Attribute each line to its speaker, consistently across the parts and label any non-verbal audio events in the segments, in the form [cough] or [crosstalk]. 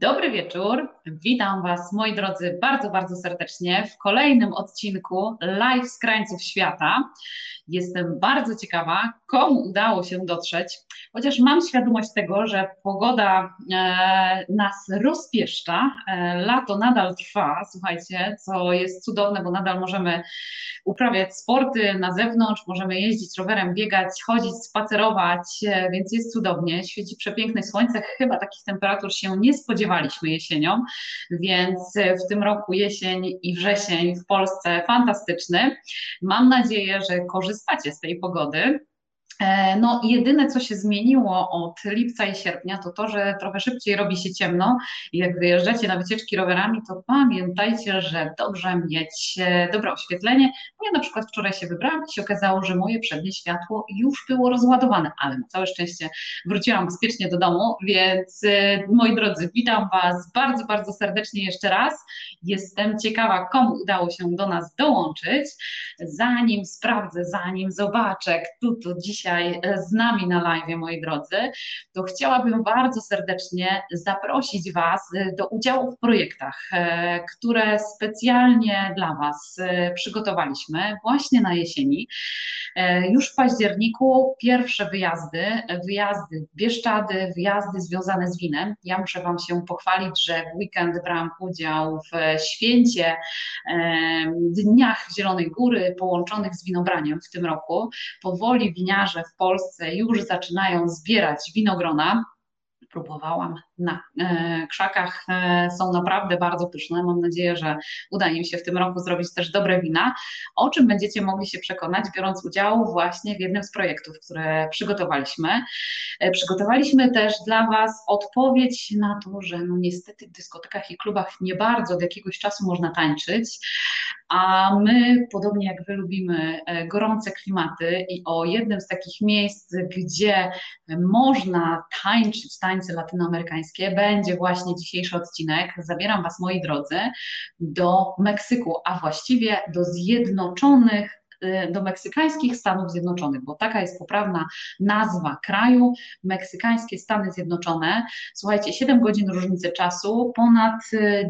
Speaker 1: Dobry wieczór. Witam Was, moi drodzy, bardzo, bardzo serdecznie w kolejnym odcinku Live z krańców świata. Jestem bardzo ciekawa, komu udało się dotrzeć, chociaż mam świadomość tego, że pogoda e, nas rozpieszcza. E, lato nadal trwa, słuchajcie, co jest cudowne, bo nadal możemy uprawiać sporty na zewnątrz, możemy jeździć rowerem, biegać, chodzić, spacerować, e, więc jest cudownie. Świeci przepiękne słońce. Chyba takich temperatur się nie spodziewaliśmy jesienią, więc w tym roku jesień i wrzesień w Polsce fantastyczny. Mam nadzieję, że korzystacie z tej pogody. E, no, jedyne, co się zmieniło od lipca i sierpnia, to to, że trochę szybciej robi się ciemno. I jak wyjeżdżacie na wycieczki rowerami, to pamiętajcie, że dobrze mieć e, dobre oświetlenie. Ja na przykład wczoraj się wybrałam i się okazało, że moje przednie światło już było rozładowane, ale na całe szczęście wróciłam bezpiecznie do domu, więc e, moi drodzy, witam Was bardzo, bardzo serdecznie jeszcze raz. Jestem ciekawa, komu udało się do nas dołączyć. Zanim sprawdzę, zanim zobaczę, kto to dzisiaj dzisiaj e, z nami na live, moi drodzy, to chciałabym bardzo serdecznie zaprosić Was e, do udziału w projektach, e, które specjalnie dla Was przygotowaliśmy właśnie na jesieni. Już w październiku pierwsze wyjazdy, wyjazdy Bieszczady, wyjazdy związane z winem. Ja muszę Wam się pochwalić, że w weekend brałam udział w święcie Dniach Zielonej Góry połączonych z winobraniem w tym roku. Powoli winiarze w Polsce już zaczynają zbierać winogrona. Próbowałam na e, krzakach, e, są naprawdę bardzo pyszne. Mam nadzieję, że uda im się w tym roku zrobić też dobre wina, o czym będziecie mogli się przekonać, biorąc udział właśnie w jednym z projektów, które przygotowaliśmy. E, przygotowaliśmy też dla Was odpowiedź na to, że no niestety w dyskotekach i klubach nie bardzo od jakiegoś czasu można tańczyć, a my, podobnie jak Wy, lubimy gorące klimaty i o jednym z takich miejsc, gdzie można tańczyć tańce latynoamerykańskie, będzie właśnie dzisiejszy odcinek. Zabieram Was, moi drodzy, do Meksyku, a właściwie do Zjednoczonych do meksykańskich Stanów Zjednoczonych, bo taka jest poprawna nazwa kraju, meksykańskie Stany Zjednoczone. Słuchajcie, 7 godzin różnicy czasu, ponad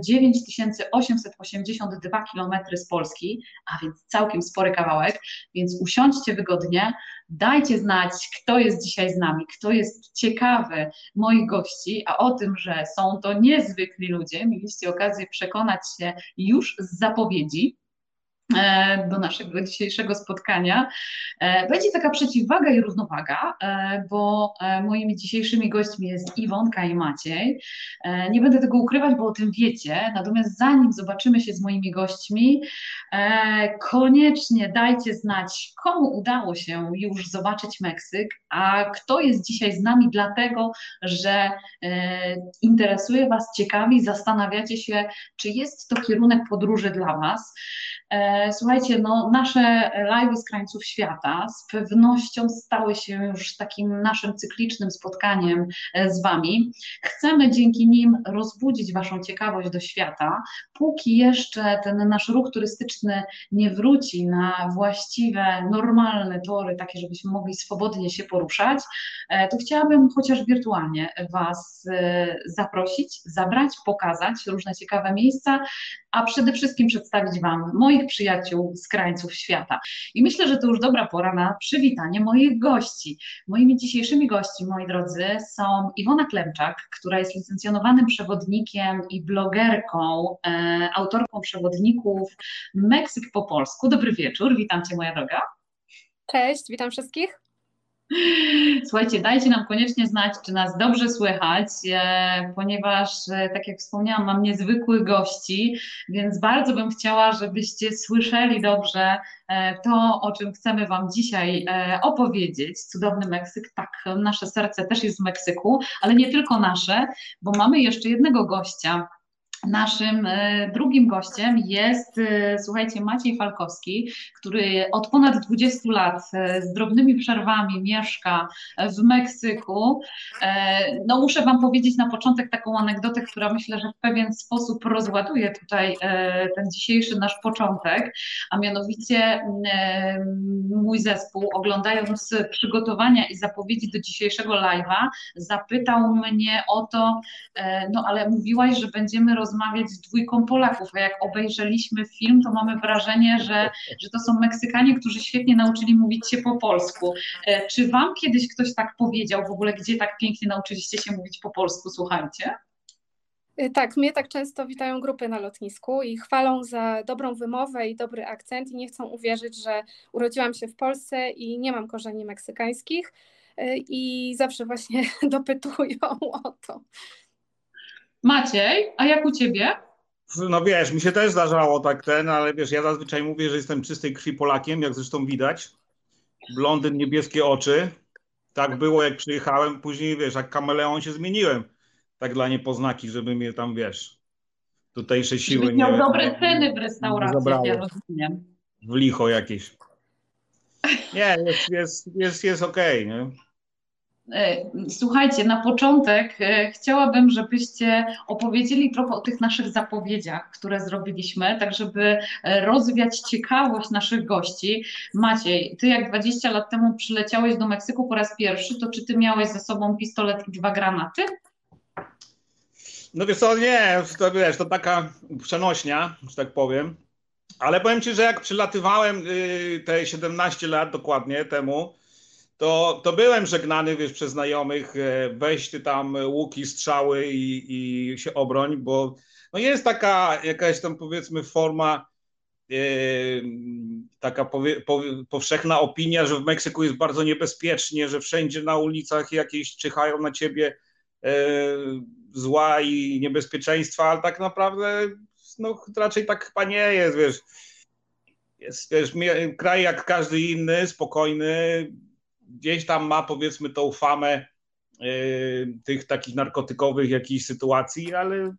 Speaker 1: 9882 y, km z Polski, a więc całkiem spory kawałek, więc usiądźcie wygodnie, dajcie znać, kto jest dzisiaj z nami, kto jest ciekawy moich gości, a o tym, że są to niezwykli ludzie, mieliście okazję przekonać się już z zapowiedzi. E, do naszego dzisiejszego spotkania. E, będzie taka przeciwwaga i równowaga, e, bo moimi dzisiejszymi gośćmi jest Iwonka i Maciej. Nie będę tego ukrywać, bo o tym wiecie, natomiast zanim zobaczymy się z moimi gośćmi, koniecznie dajcie znać, komu udało się już zobaczyć Meksyk, a kto jest dzisiaj z nami dlatego, że interesuje Was, ciekawi, zastanawiacie się, czy jest to kierunek podróży dla Was. E, słuchajcie, no, nasze live z krańców świata z pewnością stały się już takim naszym cyklicznym spotkaniem e, z Wami. Chcemy dzięki nim rozbudzić Waszą ciekawość do świata. Póki jeszcze ten nasz ruch turystyczny nie wróci na właściwe, normalne tory, takie, żebyśmy mogli swobodnie się poruszać, e, to chciałabym chociaż wirtualnie Was zaprosić, zabrać, pokazać różne ciekawe miejsca, a przede wszystkim przedstawić Wam moich przyjaciół z krańców świata. I myślę, że to już dobra pora na przywitanie moich gości. Moimi dzisiejszymi gości, moi drodzy, są Iwona Klemczak, która jest licencjonowanym przewodnikiem i blogerką, e, autorką przewodników Meksyk po polsku. Dobry wieczór, witam Cię moja droga.
Speaker 2: Cześć, witam wszystkich.
Speaker 1: Słuchajcie, dajcie nam koniecznie znać, czy nas dobrze słychać, e, ponieważ, e, tak jak wspomniałam, mam niezwykłych gości, więc bardzo bym chciała, żebyście słyszeli dobrze e, to, o czym chcemy Wam dzisiaj opowiedzieć. Cudowny Meksyk, tak, nasze serce też jest w Meksyku, ale nie tylko nasze, bo mamy jeszcze jednego gościa Naszym e, drugim gościem jest, e, słuchajcie, Maciej Falkowski, który od ponad 20 lat e, z drobnymi przerwami mieszka w Meksyku. No muszę Wam powiedzieć na początek taką anegdotę, która myślę, że w pewien sposób rozładuje tutaj ten dzisiejszy nasz początek, a mianowicie mój zespół oglądając przygotowania i zapowiedzi do dzisiejszego live'a zapytał mnie o to, no ale mówiłaś, że będziemy rozmawiać rozmawiać z dwójką Polaków, a jak obejrzeliśmy film, to mamy wrażenie, że, że to są Meksykanie, którzy świetnie nauczyli mówić się po polsku. E, czy wam kiedyś ktoś tak powiedział w ogóle, gdzie tak pięknie nauczyliście się mówić po polsku, słuchajcie?
Speaker 2: E, tak, mnie tak często witają grupy na lotnisku i chwalą za dobrą wymowę i dobry akcent i nie chcą uwierzyć, że urodziłam się w Polsce i nie mam korzeni meksykańskich e, i zawsze właśnie [laughs] dopytują o to.
Speaker 1: Maciej, a jak u ciebie?
Speaker 3: No wiesz, mi się też zdarzało tak ten, ale wiesz, ja zazwyczaj mówię, że jestem czystej krwi Polakiem, jak zresztą widać. Blondyn, niebieskie oczy. Tak było, jak przyjechałem. Później, wiesz, jak kameleon się zmieniłem. Tak dla niepoznaki, żeby mnie tam, wiesz, tutejsze siły
Speaker 1: Żebyś miał nie... dobre ceny w restauracji, ja rozumiem.
Speaker 3: W licho jakieś. Nie, jest, jest, jest, jest okej, okay, nie?
Speaker 1: E, słuchajcie, na początek e, chciałabym, żebyście opowiedzieli trochę o tych naszych zapowiedziach, które zrobiliśmy, tak żeby e, rozwiać ciekawość naszych gości. Maciej, ty jak 20 lat temu przyleciałeś do Meksyku po raz pierwszy, to czy ty miałeś ze sobą pistolet i dwa granaty?
Speaker 3: No wiesz co, nie, to wiesz, to taka przenośnia, że tak powiem. Ale powiem ci, że jak przylatywałem y, te 17 lat dokładnie temu, to, to byłem żegnany, wiesz, przez znajomych, e, weź ty tam łuki, strzały i, i się obroń, bo no jest taka jakaś tam powiedzmy forma, e, taka powie, po, powszechna opinia, że w Meksyku jest bardzo niebezpiecznie, że wszędzie na ulicach jakieś czyhają na ciebie e, zła i niebezpieczeństwa, ale tak naprawdę no, raczej tak chyba nie jest, wiesz. Jest, wiesz, kraj jak każdy inny, spokojny, gdzieś tam ma powiedzmy tą famę y, tych takich narkotykowych jakichś sytuacji, ale,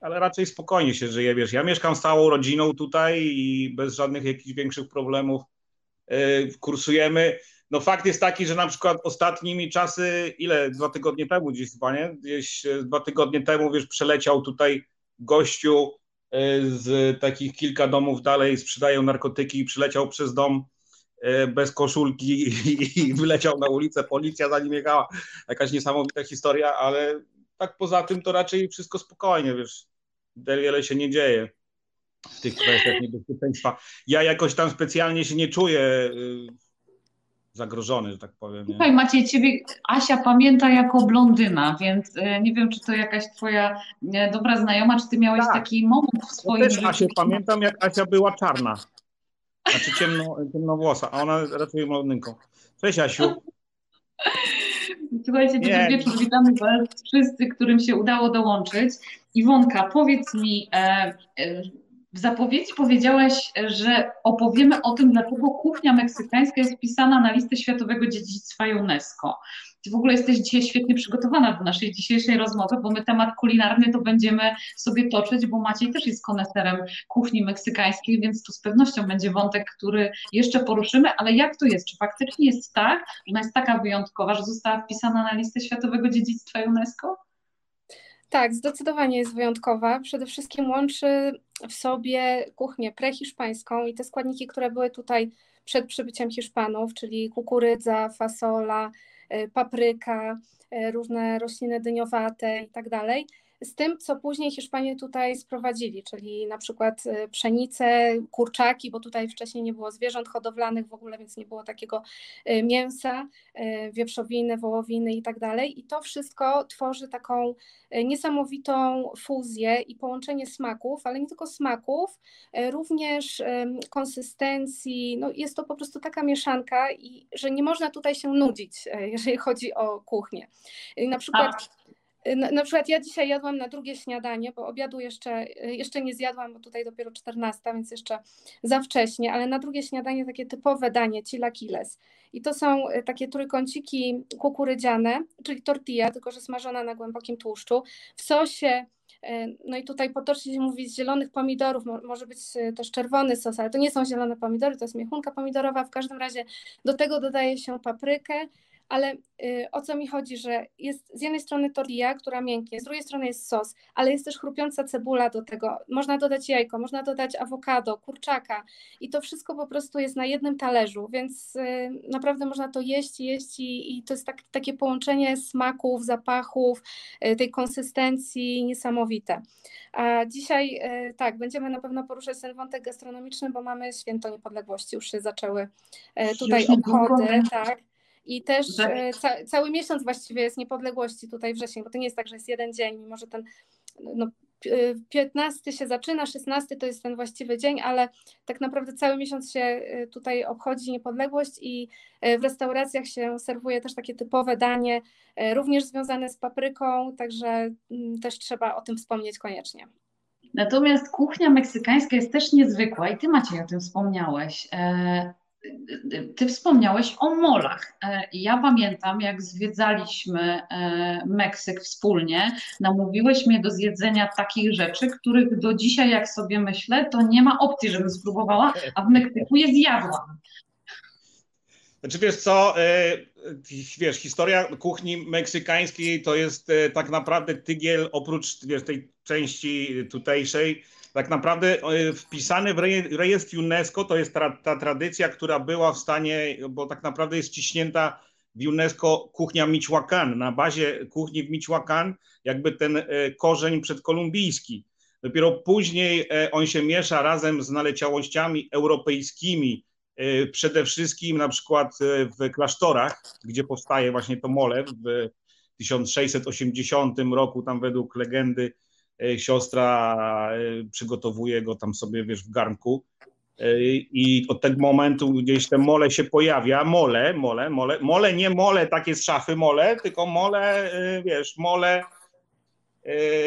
Speaker 3: ale raczej spokojnie się żyje, wiesz, ja mieszkam z całą rodziną tutaj i bez żadnych jakichś większych problemów y, kursujemy. No fakt jest taki, że na przykład ostatnimi czasy, ile, dwa tygodnie temu gdzieś chyba, nie? Gdzieś e, dwa tygodnie temu, wiesz, przeleciał tutaj gościu z takich kilka domów dalej, sprzedają narkotyki i przyleciał przez dom bez koszulki i wyleciał na ulicę, policja za nim jechała. Jakaś niesamowita historia, ale tak poza tym to raczej wszystko spokojnie, wiesz, wiele się nie dzieje w tych kwestiach niebezpieczeństwa. Ja jakoś tam specjalnie się nie czuję y, zagrożony, że tak powiem.
Speaker 1: Słuchaj Maciej, ciebie Asia pamięta jako blondyna, więc y, nie wiem, czy to jakaś twoja dobra znajoma, czy ty miałeś tak. taki moment w swoim ja
Speaker 3: też życiu. Asię pamiętam, jak Asia była czarna. Znaczy ciemno, ciemnowłosa, a ona raczej blondynką. Cześć Asiu.
Speaker 1: Słuchajcie, dobry wieczór, witamy Was wszyscy, którym się udało dołączyć. Iwonka, powiedz mi, e, e, w zapowiedzi powiedziałaś, że opowiemy o tym, dlaczego kuchnia meksykańska jest wpisana na listę Światowego Dziedzictwa UNESCO. Ty w ogóle jesteś dzisiaj świetnie przygotowana do naszej dzisiejszej rozmowy, bo my temat kulinarny to będziemy sobie toczyć, bo Maciej też jest koneserem kuchni meksykańskiej, więc to z pewnością będzie wątek, który jeszcze poruszymy, ale jak to jest? Czy faktycznie jest tak, że ona jest taka wyjątkowa, że została wpisana na listę Światowego Dziedzictwa UNESCO?
Speaker 2: Tak, zdecydowanie jest wyjątkowa. Przede wszystkim łączy w sobie kuchnię prehiszpańską i te składniki, które były tutaj przed przybyciem Hiszpanów, czyli kukurydza, fasola, papryka, y, różne rośliny dyniowate i tak dalej z tym, co później Hiszpanie tutaj sprowadzili, czyli na przykład y, pszenicę, kurczaki, bo tutaj wcześniej nie było zwierząt hodowlanych w ogóle, więc nie było takiego y, mięsa, y, wieprzowiny, wołowiny i tak dalej. I to wszystko tworzy taką niesamowitą fuzję i połączenie smaków, ale nie tylko smaków, również konsystencji. No jest to po prostu taka mieszanka, i że nie można tutaj się nudzić, jeżeli chodzi o kuchnię. Na przykład. Na, na, przykład ja dzisiaj jadłam na drugie śniadanie, bo obiadu jeszcze, jeszcze nie zjadłam, bo tutaj dopiero 14, więc jeszcze za wcześnie, ale na drugie śniadanie takie typowe danie, chilaquiles. I to są e, takie trójkąciki kukurydziane, czyli tortilla, tylko że smażona na głębokim tłuszczu, w sosie No i tutaj potocznie się mówi z zielonych pomidorów, może być też czerwony sos, ale to nie są zielone pomidory, to jest miechunka pomidorowa. W każdym razie do tego dodaje się paprykę, ale y, o co mi chodzi, że jest z jednej strony tortilla, która mięknie, z drugiej strony jest sos, ale jest też chrupiąca cebula do tego. Można dodać jajko, można dodać awokado, kurczaka i to wszystko po prostu jest na jednym talerzu, więc y, naprawdę można to jeść, jeść i, i to jest tak, takie połączenie smaków, zapachów, y, tej konsystencji niesamowite. A dzisiaj tak, będziemy na pewno poruszać ten wątek gastronomiczny, bo mamy święto niepodległości, już się zaczęły tutaj obchody, tak. I też e, ca cały miesiąc właściwie jest niepodległości tutaj wrzesień, bo to nie jest tak, że jest jeden dzień, mimo że ten no, 15 się zaczyna, 16 to jest ten właściwy dzień, ale tak naprawdę cały miesiąc się e, tutaj obchodzi niepodległość i e, w restauracjach się serwuje też takie typowe danie, również związane z papryką, także mm, też trzeba o tym wspomnieć koniecznie.
Speaker 1: Natomiast kuchnia meksykańska jest też niezwykła i ty Maciej o tym wspomniałeś. Ty wspomniałeś o molach. E, ja pamiętam, jak zwiedzaliśmy e, Meksyk wspólnie, namówiłeś mnie do zjedzenia takich rzeczy, których do dzisiaj, jak sobie myślę, to nie ma opcji, żebym spróbowała, a w Meksyku je zjadłam.
Speaker 3: Znaczy wiesz co, e, wiesz, historia kuchni meksykańskiej to jest tak naprawdę tygiel oprócz wiesz, tej części tutejszej, tak naprawdę e, wpisane w rejestr UNESCO to jest ta, ta tradycja, która była w stanie, bo tak naprawdę jest ciśnięta w UNESCO kuchnia Michoacán. Na bazie kuchni w Michoacán jakby ten e, korzeń przedkolumbijski. Dopiero później e, on się miesza razem z naleciałościami europejskimi, przede wszystkim na przykład w klasztorach, gdzie powstaje właśnie to mole w 1680 roku, tam według legendy siostra e, przygotowuje go tam sobie, wiesz, w garnku. E, i od tego momentu gdzieś te mole się pojawia, mole, mole, mole, mole, nie mole takie z szafy mole, tylko mole, wiesz, mole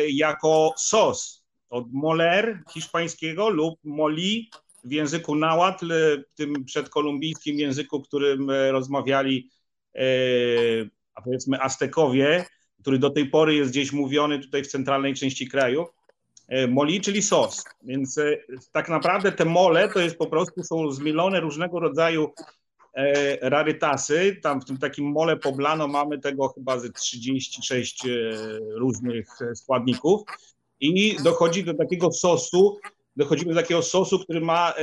Speaker 3: jako sos. Od moler hiszpańskiego lub moli w języku nałatl, tym przedkolumbijskim języku, którym rozmawiali a powiedzmy Aztekowie, który do tej pory jest gdzieś mówiony tutaj w centralnej części kraju. E, moli, czyli sos. Więc e, tak naprawdę te mole to jest po prostu, są zmielone różnego rodzaju e, rarytasy. Tam w tym takim mole poblano mamy tego chyba ze 36 różnych składników i dochodzi do takiego sosu, dochodzimy do takiego sosu, który ma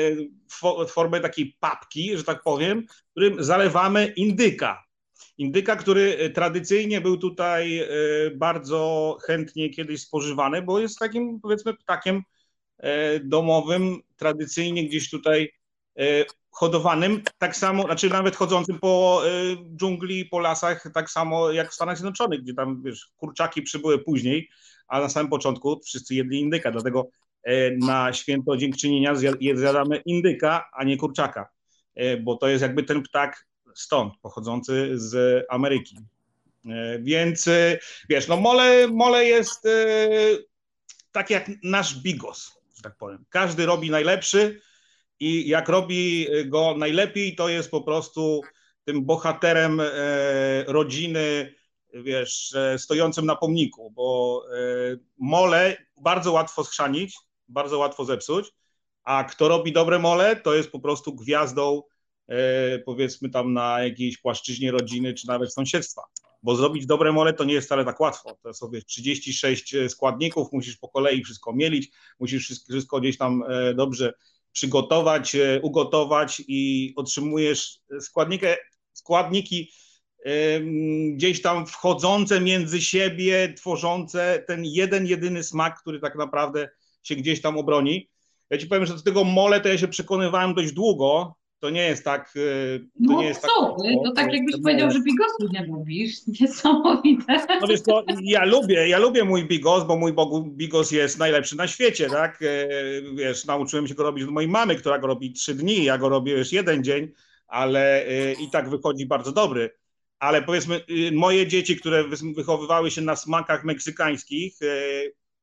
Speaker 3: formę takiej papki, że tak powiem, którym zalewamy indyka. Indyka, który e, tradycyjnie był tutaj e, bardzo chętnie kiedyś spożywany, bo jest takim powiedzmy ptakiem e, domowym, tradycyjnie gdzieś tutaj hodowanym, tak samo, znaczy nawet chodzącym po dżungli, po lasach, tak samo jak w Stanach Zjednoczonych, gdzie tam wiesz, kurczaki przybyły później, a na samym początku wszyscy jedli indyka, dlatego na święto dziękczynienia zjadamy indyka, a nie kurczaka, bo to jest jakby ten ptak stąd, pochodzący z Ameryki. E, więc e, wiesz, no mole, mole jest e, tak jak nasz bigos, że tak powiem. Każdy robi najlepszy i jak robi go najlepiej, to jest po prostu tym bohaterem rodziny, wiesz, stojącym na pomniku, bo mole bardzo łatwo schrzanić, bardzo łatwo zepsuć, a kto robi dobre mole, to jest po prostu gwiazdą powiedzmy tam na jakiejś płaszczyźnie rodziny, czy nawet sąsiedztwa. Bo zrobić dobre mole to nie jest wcale tak łatwo. To sobie 36 składników, musisz po kolei wszystko mielić, musisz wszystko gdzieś tam e, dobrze przygotować, e, ugotować i otrzymujesz składniki, składniki gdzieś tam wchodzące między siebie, tworzące ten jeden, jedyny smak, który tak naprawdę się gdzieś tam obroni. Ja ci powiem, że do tego mole to ja się przekonywałem dość długo, to nie jest tak. Y, to
Speaker 1: no
Speaker 3: nie jest
Speaker 1: co tak, ty? To tak jakbyś powiedział, że bigosu nie lubisz. [laughs] Niesamowite.
Speaker 3: No wiesz co, ja lubię, ja lubię mój bigos, bo mój bigos jest najlepszy na świecie, tak? Y, wiesz, nauczyłem się go robić od mojej mamy, która go robi trzy dni, ja go robię już jeden dzień, ale y, i tak wychodzi bardzo dobry. Ale powiedzmy, moje dzieci, które wychowywały się na smakach meksykańskich,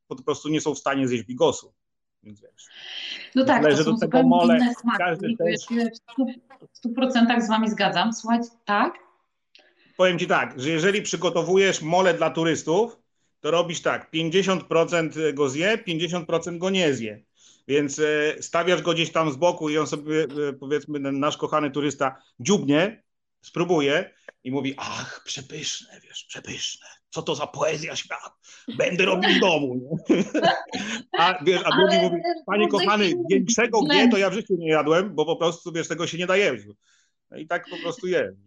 Speaker 3: po prostu nie są w stanie zjeść bigosu. Więc wiesz.
Speaker 1: No tak, to są do tego mole, każdy w 100% z wami zgadzam. Słuchaj, tak?
Speaker 3: Powiem ci tak, że jeżeli przygotowujesz mole dla turystów, to robisz tak, 50% go zje, 50% go nie zje. Więc e, stawiasz go gdzieś tam z boku i on sobie, e, powiedzmy, ten nasz kochany turysta dziubnie, spróbuje i mówi, ach, przepyszne, wiesz, przepyszne. Co to za poezja świat? Będę robił w domu. [laughs] A, wiesz, a drugi mówi, panie kochany, większego nie, to ja w życiu nie jadłem, bo po prostu, wiesz, tego się nie da jeść. No i tak po prostu jest.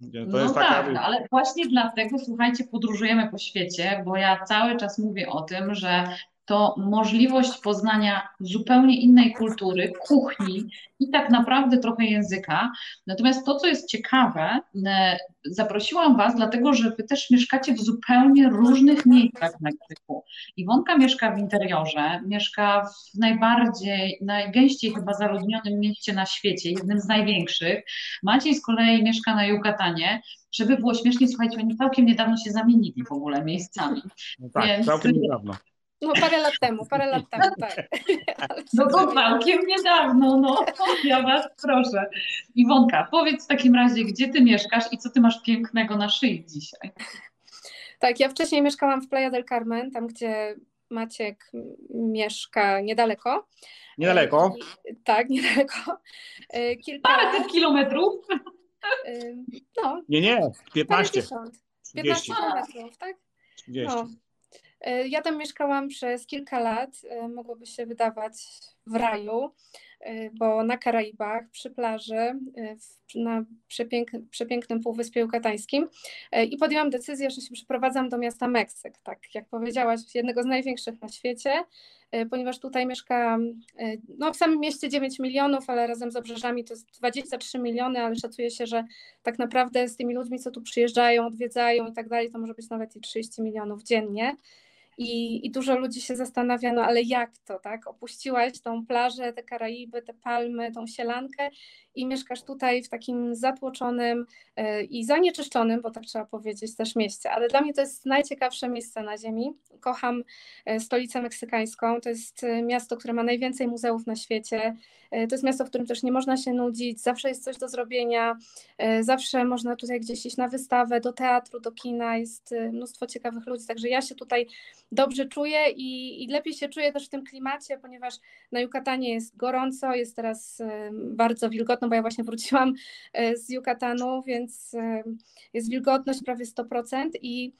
Speaker 1: To no jest taka... tak, ale właśnie dlatego, słuchajcie, podróżujemy po świecie, bo ja cały czas mówię o tym, że to możliwość poznania zupełnie innej kultury, kuchni i tak naprawdę trochę języka. Natomiast to, co jest ciekawe, e, zaprosiłam Was, dlatego że Wy też mieszkacie w zupełnie różnych miejscach w Meksyku. Iwonka mieszka w interiorze, mieszka w najbardziej, najgęściej chyba zaludnionym mieście na świecie, jednym z największych. Maciej z kolei mieszka na Yucatanie. Żeby było śmiesznie, słuchajcie, oni całkiem niedawno się zamienili w ogóle miejscami.
Speaker 3: No tak, Więc... całkiem niedawno.
Speaker 2: No parę lat temu, parę lat temu, [laughs] tak. [laughs]
Speaker 1: No to całkiem niedawno, no. Ja was proszę. Iwonka, powiedz w takim razie, gdzie ty mieszkasz i co ty masz pięknego na szyi dzisiaj?
Speaker 2: Tak, ja wcześniej mieszkałam w Playa del Carmen, tam gdzie Maciek mieszka niedaleko.
Speaker 3: Niedaleko?
Speaker 2: Tak, [laughs] niedaleko.
Speaker 1: E, kilka... Parę tych kilometrów?
Speaker 2: E, no.
Speaker 3: Nie, nie, 15.
Speaker 2: 15 kilometrów, tak?
Speaker 3: 30. No.
Speaker 2: E, ja tam mieszkałam przez kilka lat, e, mogłoby się wydawać w raju, e, bo na Karaibach, przy plaży, na przepięk, przepięknym Półwyspie Jukatańskim i podjęłam decyzję, że się przeprowadzam do miasta Meksyk, tak jak powiedziałaś, jednego z największych na świecie, ponieważ tutaj mieszka no, w samym mieście 9 milionów, ale razem z obrzeżami to jest 23 miliony, ale szacuje się, że tak naprawdę z tymi ludźmi, co tu przyjeżdżają, odwiedzają i tak dalej, to może być nawet i 30 milionów dziennie. I, I dużo ludzi się zastanawia, no ale jak to, tak? Opuściłaś tą plażę, te Karaiby, te palmy, tą sielankę i mieszkasz tutaj w takim zatłoczonym e, i zanieczyszczonym, bo tak trzeba powiedzieć, też mieście. Ale dla mnie to jest najciekawsze miejsce na Ziemi. Kocham e, stolicę meksykańską. To jest e, miasto, które ma najwięcej muzeów na świecie. To jest miasto, w którym też nie można się nudzić, zawsze jest coś do zrobienia, zawsze można tutaj gdzieś iść na wystawę, do teatru, do kina, jest mnóstwo ciekawych ludzi, także ja się tutaj dobrze czuję i, i lepiej się czuję też w tym klimacie, ponieważ na Yucatanie jest gorąco, jest teraz bardzo wilgotno, bo ja właśnie wróciłam e, z Yucatanu, więc e, jest wilgotność prawie 100% i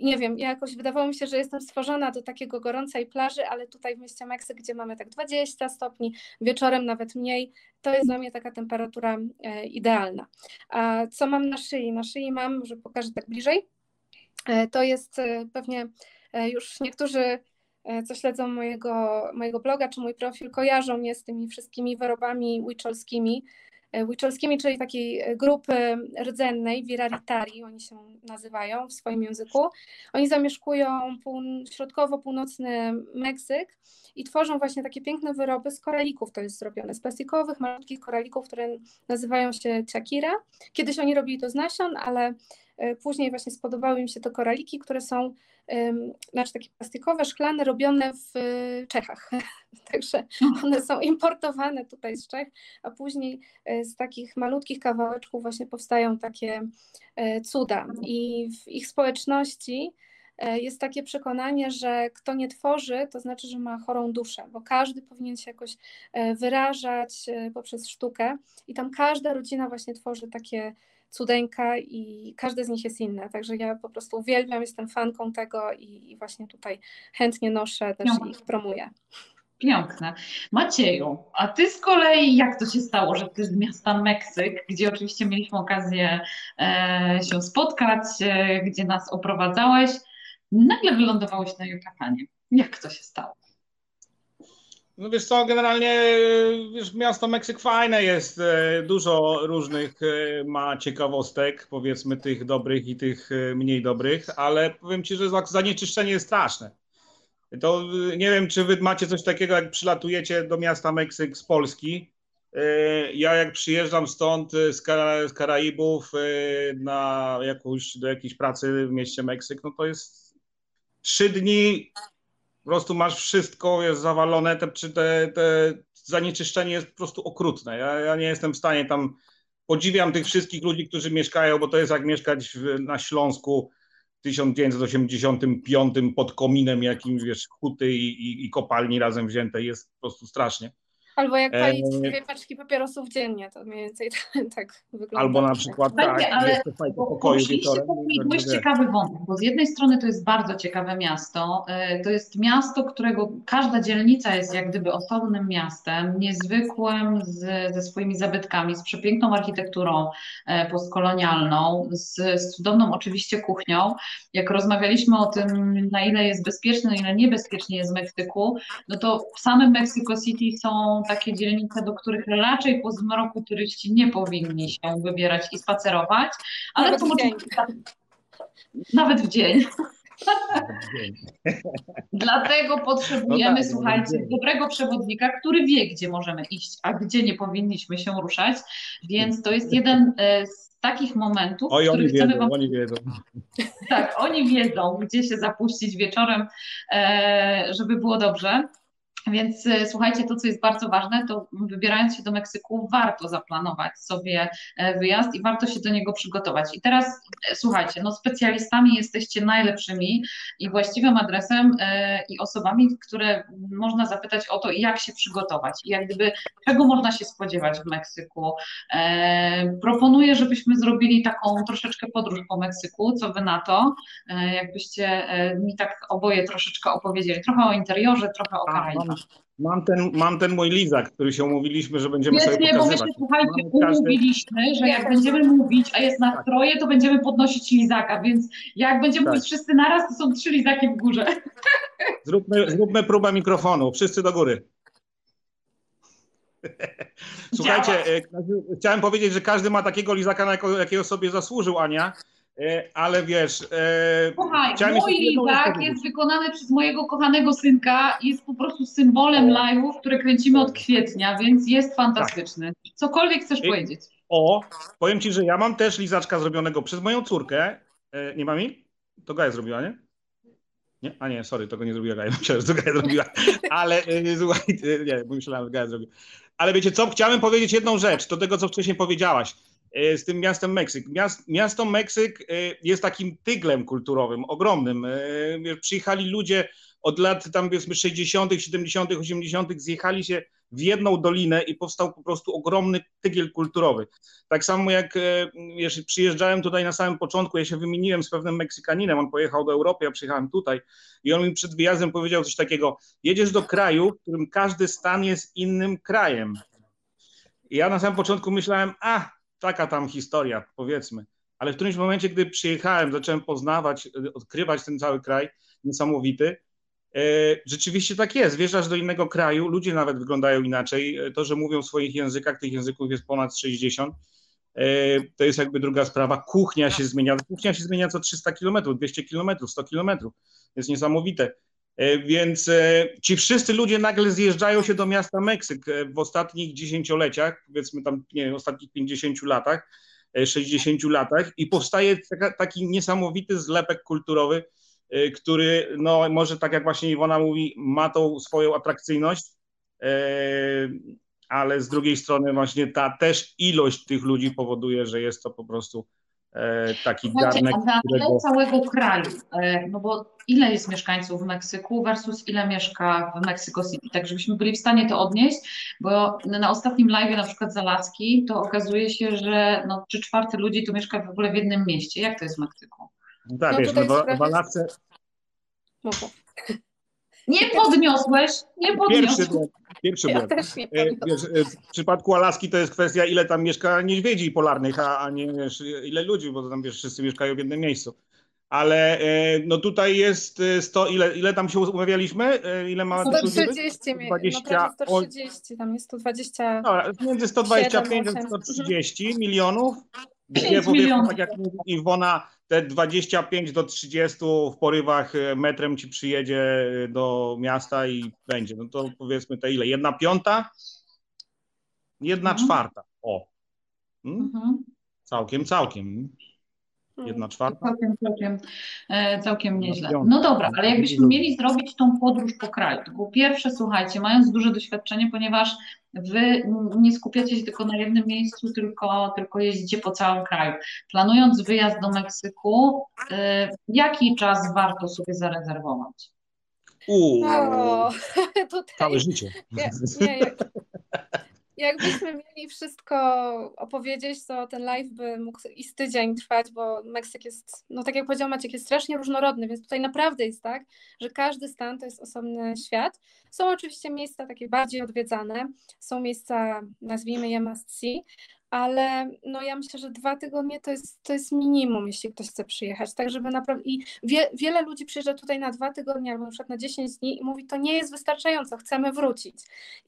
Speaker 2: nie wiem, jakoś wydawało mi się, że jestem stworzona do takiego gorącej plaży, ale tutaj w mieście Meksyk, gdzie mamy tak 20 stopni, wieczorem nawet mniej, to jest dla mnie taka temperatura e, idealna. A co mam na szyi? Na szyi mam, że pokażę tak bliżej, to jest pewnie już niektórzy co śledzą mojego, mojego bloga czy mój profil, kojarzą mnie z tymi wszystkimi wyrobami wyczolskimi. Wyczolskimi, czyli takiej grupy rdzennej, viraritari, oni się nazywają w swoim języku. Oni zamieszkują pół, środkowo-północny Meksyk i tworzą właśnie takie piękne wyroby z koralików. To jest zrobione z plastikowych, malutkich koralików, które nazywają się chakira. Kiedyś oni robili to z nasion, ale e, później właśnie spodobały mi się to koraliki, które są znaczy takie plastikowe, szklane, robione w y, Czechach. [laughs] Także one są importowane tutaj z Czech, a później e, z takich malutkich kawałeczków właśnie powstają takie e, cuda. I w ich społeczności e, jest takie przekonanie, że kto nie tworzy, to znaczy, że ma chorą duszę, bo każdy powinien się jakoś wyrażać poprzez sztukę i tam każda rodzina właśnie tworzy takie cudeńka i każde z nich jest inne. Także ja po prostu uwielbiam, jestem fanką tego i, i właśnie tutaj chętnie noszę też no. ich promuję.
Speaker 1: Piękne. Macieju, a ty z kolei jak to się stało, że ty z miasta Meksyk, gdzie oczywiście mieliśmy okazję e, się spotkać, e, gdzie nas oprowadzałeś, nagle wylądowałeś na Yucatanie. Jak to się stało?
Speaker 3: No wiesz co, generalnie wiesz, miasto Meksyk fajne jest, e, dużo różnych e, ma ciekawostek, powiedzmy tych dobrych i tych e, mniej dobrych, ale powiem Ci, że zanieczyszczenie jest straszne. To nie wiem, czy Wy macie coś takiego, jak przylatujecie do miasta Meksyk z Polski. Ja jak przyjeżdżam stąd z, Kara z Karaibów na jakąś, do jakiejś pracy w mieście Meksyk, no to jest trzy dni po prostu masz wszystko, jest zawalone, te, czy te, te zanieczyszczenie jest po prostu okrutne. Ja, ja nie jestem w stanie tam, podziwiam tych wszystkich ludzi, którzy mieszkają, bo to jest jak mieszkać w, na Śląsku, 1985 pod kominem jakimś, wiesz, huty i, i, i kopalni razem wzięte. Jest po prostu strasznie.
Speaker 2: Albo jak palić e... dwie paczki papierosów dziennie, to mniej więcej [laughs] tak wygląda.
Speaker 3: Albo na przykład tak,
Speaker 1: tak ale pokoju wieczorem. Dość ciekawy wątek, bo z jednej strony to jest bardzo ciekawe miasto. E, to jest miasto, którego każda dzielnica jest jak gdyby osobnym miastem, niezwykłym z, ze swoimi zabytkami, z przepiękną architekturą e, postkolonialną, z, z cudowną oczywiście kuchnią. Jak rozmawialiśmy o tym, na ile jest bezpieczne, na ile niebezpiecznie jest w Meksyku, no to w samym Mexico City są takie dzielnice, do których raczej po zmroku turyści nie powinni się wybierać i spacerować, ale
Speaker 2: nawet
Speaker 1: to
Speaker 2: w dzień.
Speaker 1: Nawet w dzień. [laughs] Dlatego potrzebujemy, no tak, słuchajcie, dobrego przewodnika, który wie, gdzie możemy iść, a gdzie nie powinniśmy się ruszać. Więc to jest jeden e, z takich momentów,
Speaker 3: Oj,
Speaker 1: w których
Speaker 3: oni
Speaker 1: chcemy
Speaker 3: wiedzą,
Speaker 1: wam...
Speaker 3: oni wiedzą.
Speaker 1: Tak, oni wiedzą, gdzie się zapuścić wieczorem, e, żeby było dobrze. Więc e, słuchajcie, to co jest bardzo ważne, to wybierając się do Meksyku, warto zaplanować sobie e, wyjazd i warto się do niego przygotować. I teraz e, słuchajcie, no specjalistami jesteście najlepszymi i właściwym adresem i osobami, które można zapytać o to, jak się przygotować i jak gdyby czego można się spodziewać w Meksyku. Proponuję, żebyśmy zrobili taką troszeczkę podróż po Meksyku, co wy na to, jakbyście mi tak oboje troszeczkę opowiedzieli, trochę o interiorze, trochę o Karaibach.
Speaker 3: Mam ten, mam ten mój lizak, który się umówiliśmy, że będziemy
Speaker 1: Świetnie,
Speaker 3: sobie pokazywać.
Speaker 1: bo my się, słuchajcie, umówiliśmy, że jak będziemy mówić, a jest nastroje, to będziemy podnosić lizaka, więc jak będziemy tak. mówić wszyscy naraz, to są trzy lizaki w górze.
Speaker 3: Zróbmy, zróbmy próbę mikrofonu, wszyscy do góry. Słuchajcie, e, chciałem powiedzieć, że każdy ma takiego lizaka, jakiego sobie zasłużył, Ania. E, ale wiesz. E,
Speaker 1: Słuchaj, mój lizak jest wykonany przez mojego kochanego synka, jest po prostu symbolem live'ów, które kręcimy od kwietnia, więc jest fantastyczny. Cokolwiek chcesz I, powiedzieć.
Speaker 3: O, powiem ci, że ja mam też lizaczka zrobionego przez moją córkę. E, nie ma mi? To Gaja zrobiła, nie? Nie? A nie, sorry, tego nie zrobiła Gaja. [laughs] Myślałem, że to Gaja zrobiła. Ale słuchaj, nie, bo myślałem, że Gaja zrobiła. Ale wiecie co, chciałem powiedzieć jedną rzecz, do tego, co wcześniej powiedziałaś. E, z tym miastem Meksyk. Miast, miasto Meksyk e, jest takim tyglem kulturowym, ogromnym. E, przyjechali ludzie od lat tam powiedzmy 60., 70., 80., zjechali się w jedną dolinę i powstał po prostu ogromny tygiel kulturowy. Tak samo jak wiesz, przyjeżdżałem tutaj na samym początku, ja się wymieniłem z pewnym Meksykaninem, on pojechał do Europy, ja przyjechałem tutaj i on mi przed wyjazdem powiedział coś takiego, jedziesz do kraju, w którym każdy stan jest innym krajem. I ja na samym początku myślałem, a taka tam historia, powiedzmy. Ale w którymś momencie, gdy przyjechałem, zacząłem poznawać, odkrywać ten cały kraj niesamowity. E, rzeczywiście tak jest. Wjeżdżasz do innego kraju, ludzie nawet wyglądają inaczej. E, to, że mówią w swoich językach, tych języków jest ponad 60. E, to jest jakby druga sprawa. Kuchnia się zmienia. Kuchnia się zmienia co 300 km, 200 km, 100 km. Jest niesamowite. E, więc e, ci wszyscy ludzie nagle zjeżdżają się do miasta Meksyk e, w ostatnich dziesięcioleciach, powiedzmy tam, nie wiem, ostatnich 50 latach, 60 latach i powstaje taka, taki niesamowity zlepek kulturowy, który, no może tak jak właśnie Iwona mówi, ma tą swoją atrakcyjność, ale z drugiej strony właśnie ta też ilość tych ludzi powoduje, że jest to po prostu taki
Speaker 1: Słuchajcie,
Speaker 3: garnek.
Speaker 1: A którego... całego kraju, no bo ile jest mieszkańców w Meksyku versus ile mieszka w Mexico City, tak żebyśmy byli w stanie to odnieść, bo na ostatnim live na przykład Zalacki to okazuje się, że no, trzy czwarte ludzi tu mieszka w ogóle w jednym mieście. Jak to jest w Meksyku?
Speaker 3: Tak, no wiesz, no, w, w Alasce...
Speaker 1: Nie podniosłeś, nie podniosłeś.
Speaker 3: Pierwszy. Pierwszy ja blok. Nie wiesz, e, w przypadku Alaski to jest kwestia, ile tam mieszka niedźwiedzi polarnych, a, a nie wiesz, ile ludzi, bo tam wiesz, wszyscy mieszkają w jednym miejscu ale e, no tutaj jest 100, e, ile, ile tam się umawialiśmy? E, ile ma
Speaker 2: 130, 20, no 130, tam jest 120.
Speaker 3: No, między 125 a 130 milionów. Powiedzmy, tak jak mówi Iwona, te 25 do 30 w porywach metrem ci przyjedzie do miasta i będzie. No to powiedzmy te ile? Jedna piąta? Jedna mhm. czwarta. O. Hmm? Mhm. Całkiem, całkiem. Jedna czwarta.
Speaker 1: Całkiem, całkiem, e, całkiem nieźle. No dobra, ale jakbyśmy mieli zrobić tą podróż po kraju, to po pierwsze, słuchajcie, mając duże doświadczenie, ponieważ wy nie skupiacie się tylko na jednym miejscu, tylko, tylko jeździcie po całym kraju. Planując wyjazd do Meksyku, e, jaki czas warto sobie zarezerwować?
Speaker 3: Uuu, [laughs] całe życie.
Speaker 2: Nie, nie, jak, [laughs] jakbyśmy mieli wszystko opowiedzieć, to ten live by mógł i z tydzień trwać, bo Meksyk jest, no tak jak powiedział Maciek, jest strasznie różnorodny, więc tutaj naprawdę jest tak, że każdy stan to jest osobny świat. Są oczywiście miejsca takie bardziej odwiedzane, są miejsca, nazwijmy je must see, ale no ja myślę, że dwa tygodnie to jest, to jest minimum, jeśli ktoś chce przyjechać, tak żeby naprawdę, i wie, wiele ludzi przyjeżdża tutaj na dwa tygodnie albo na przykład na 10 dni i mówi, to nie jest wystarczająco, chcemy wrócić.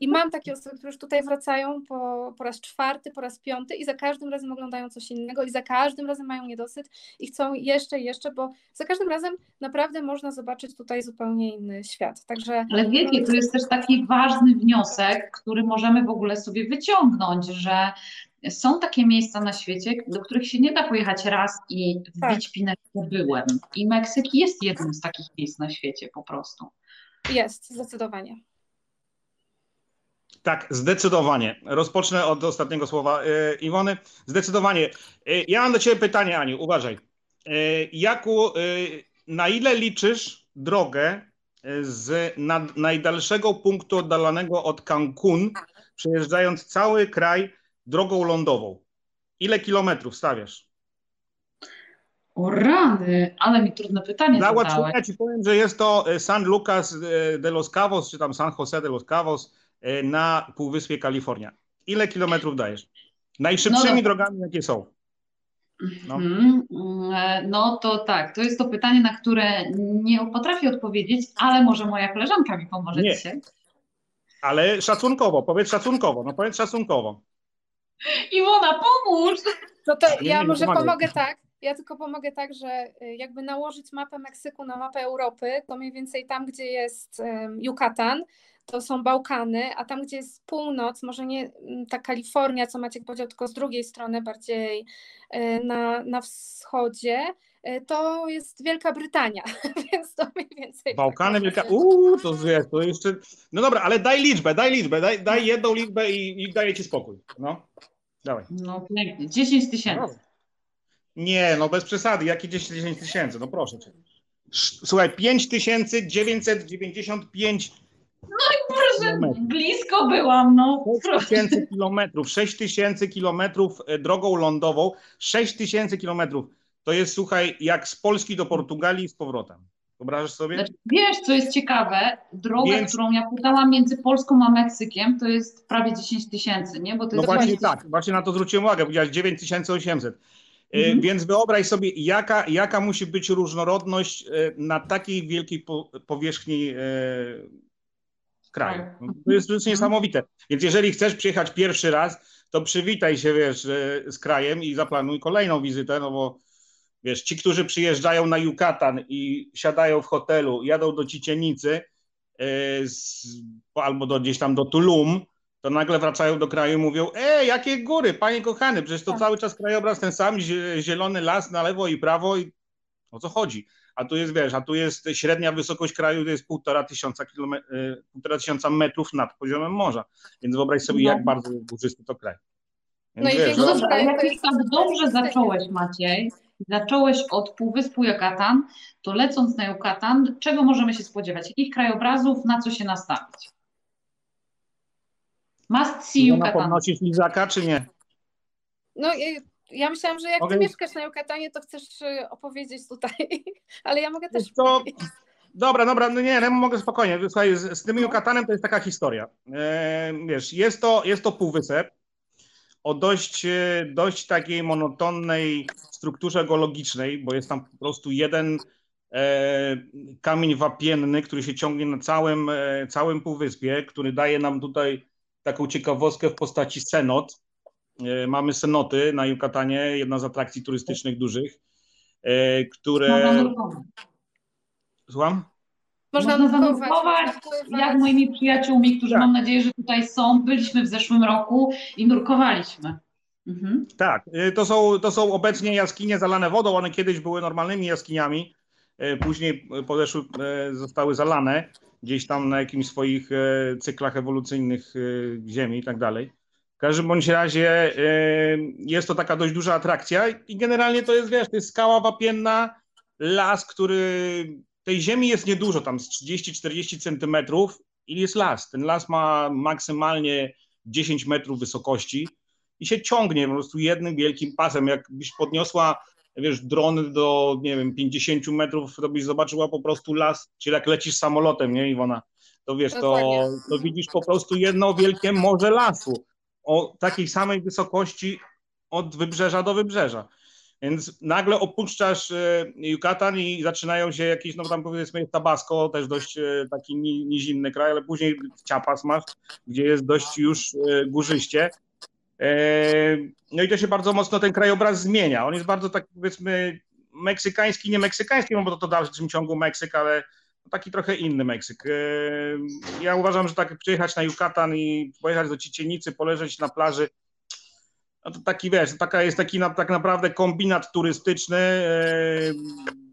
Speaker 2: I mam takie osoby, które już tutaj wracają po, po raz czwarty, po raz piąty i za każdym razem oglądają coś innego i za każdym razem mają niedosyt i chcą jeszcze, jeszcze, bo za każdym razem naprawdę można zobaczyć tutaj zupełnie inny świat. Także
Speaker 1: Ale wiecie, to jest też taki ważny wniosek, który możemy w ogóle sobie wyciągnąć, że są takie miejsca na świecie, do których się nie da pojechać raz i
Speaker 2: Tak.
Speaker 1: wbić pinę, że byłem. I Meksyk jest jednym z takich miejsc na świecie po prostu.
Speaker 2: jest, zdecydowanie.
Speaker 3: Tak, zdecydowanie. Rozpocznę od ostatniego słowa e, Iwony. Zdecydowanie. E, Ja mam do Ciebie pytanie, Aniu, uważaj. E, Jaku, e, na ile liczysz drogę z nad, najdalszego punktu oddalonego od Cancun, przejeżdżając cały kraj drogą lądową? Ile kilometrów stawiasz?
Speaker 1: O rany, ale mi trudne pytanie
Speaker 3: Dla
Speaker 1: zadałeś.
Speaker 3: ułatwienia Ci powiem, że jest to e, San Lucas e, de los Cabos, czy tam San Jose de los Cabos e, na Półwyspie Kalifornia. Ile kilometrów dajesz? Najszybszymi
Speaker 1: No
Speaker 3: drogami, jakie są. No.
Speaker 1: Mhm, No to tak, to jest to pytanie, na które nie potrafię odpowiedzieć, ale może moja koleżanka mi pomoże
Speaker 3: Nie.
Speaker 1: dzisiaj.
Speaker 3: Ale szacunkowo, powiedz szacunkowo, no powiedz szacunkowo.
Speaker 1: Iwona, pomóż!
Speaker 2: No to ja
Speaker 3: nie,
Speaker 2: może pomogę tak. Ja tylko pomogę tak, że y, jakby nałożyć mapę Meksyku na mapę Europy, to mniej więcej tam, gdzie jest Yucatan, to są Bałkany, a tam, gdzie jest północ, może nie mm, ta Kalifornia, co Maciek powiedział, tylko z drugiej strony, bardziej y, na, na wschodzie, to jest Wielka Brytania, [laughs] więc to mniej więcej.
Speaker 3: Bałkany,
Speaker 2: tak
Speaker 3: Wielka...
Speaker 2: można
Speaker 3: Uuu, to wiesz, to jeszcze... No dobra, ale daj liczbę, daj liczbę, daj, daj jedną liczbę i, i daję Ci spokój. No, dawaj.
Speaker 1: No pięknie, 10 tysięcy.
Speaker 3: Nie, no bez przesady, jakie 10 tysięcy, no proszę Cię. Słuchaj, 5995
Speaker 1: Proszę,
Speaker 3: Kilometrów.
Speaker 1: blisko byłam, no.
Speaker 3: 6 tysięcy kilometrów, 6 tysięcy kilometrów e, drogą lądową, 6 tysięcy kilometrów. To jest, słuchaj, jak z Polski do Portugalii i z powrotem. Wyobrażasz sobie?
Speaker 1: Znaczy, wiesz, co jest ciekawe? Drogę,
Speaker 3: Więc-
Speaker 1: którą ja pytałam między Polską a Meksykiem, to jest prawie 10 tysięcy, nie? Bo to
Speaker 3: No
Speaker 1: jest
Speaker 3: właśnie
Speaker 1: 20
Speaker 3: tak, właśnie na to zwróciłem uwagę, powiedziałeś 9800. E,
Speaker 1: Mhm.
Speaker 3: Więc wyobraź sobie, jaka, jaka musi być różnorodność e, na takiej wielkiej po, powierzchni e, kraju. No, to jest, to jest niesamowite. Więc jeżeli chcesz przyjechać pierwszy raz, to przywitaj się, wiesz, z krajem i zaplanuj kolejną wizytę, no bo wiesz, ci, którzy przyjeżdżają na Yucatan i siadają w hotelu, jadą do Cicienicy e, z, albo do, gdzieś tam do Tulum, to nagle wracają do kraju i mówią, e, jakie góry, panie kochany, przecież to
Speaker 2: Tak.
Speaker 3: cały czas krajobraz ten sam, zie- zielony las na lewo i prawo i o co chodzi? A tu jest, wiesz, a tu jest średnia wysokość kraju, to jest półtora tysiąca, kilome- e, półtora tysiąca metrów nad poziomem morza, więc wyobraź sobie,
Speaker 1: No.
Speaker 3: jak bardzo górzysty to kraj. Więc
Speaker 2: No i
Speaker 3: wiesz,
Speaker 1: No dobra, ale jak tak dobrze zacząłeś, Maciej, zacząłeś od Półwyspu Yucatan, to lecąc na Yucatan, czego możemy się spodziewać? Jakich krajobrazów, na co się nastawić? Must see Yucatan.
Speaker 3: podnosisz lizaka, czy nie?
Speaker 2: No i ja myślałam, że jak
Speaker 3: Mogę
Speaker 2: ty mieszkasz na Yucatanie, to chcesz y, opowiedzieć tutaj, [laughs] ale ja mogę też powiedzieć.
Speaker 3: Dobra, dobra, no nie, no mogę spokojnie. Słuchaj, z, z tym Yucatanem to jest taka historia. E, wiesz, jest to, jest to półwysep o dość, e, dość takiej monotonnej strukturze geologicznej, bo jest tam po prostu jeden e, kamień wapienny, który się ciągnie na całym, e, całym półwyspie, który daje nam tutaj taką ciekawostkę w postaci cenot. E, mamy cenoty na Yucatanie, jedna z atrakcji turystycznych dużych, e, które... Słucham?
Speaker 2: Można,
Speaker 1: Można
Speaker 2: nurkować,
Speaker 1: zanurkować. Jak moimi przyjaciółmi, którzy
Speaker 3: Tak.
Speaker 1: mam nadzieję, że tutaj są, byliśmy w zeszłym roku i nurkowaliśmy.
Speaker 3: Mhm. Tak, y, to są, to są obecnie jaskinie zalane wodą. One kiedyś były normalnymi jaskiniami, y, później podeszły, y, zostały zalane gdzieś tam na jakimś swoich cyklach ewolucyjnych Ziemi i tak dalej. W każdym bądź razie jest to taka dość duża atrakcja i generalnie to jest, wiesz, to jest skała wapienna, las, który tej ziemi jest niedużo, tam z 30-40 centymetrów i jest las. Ten las ma maksymalnie 10 metrów wysokości i się ciągnie po prostu jednym wielkim pasem. Jakbyś podniosła, wiesz, dron do, nie wiem, 50 metrów, to byś zobaczyła po prostu las, czyli jak lecisz samolotem, nie Iwona? To wiesz, to, to widzisz po prostu jedno wielkie morze lasu o takiej samej wysokości od wybrzeża do wybrzeża. Więc nagle opuszczasz e, Yucatan i zaczynają się jakieś, no tam powiedzmy Tabasco, też dość e, taki nizinny kraj, ale później Chiapas masz, gdzie jest dość już e, górzyście. No i to się bardzo mocno ten krajobraz zmienia. On jest bardzo tak powiedzmy meksykański, nie meksykański, no bo to, to w dalszym ciągu Meksyk, ale taki trochę inny Meksyk. Ja uważam, że tak przyjechać na Yucatan i pojechać do Cicienicy, poleżeć na plaży, no to taki wiesz, taka jest taki na, tak naprawdę kombinat turystyczny. E,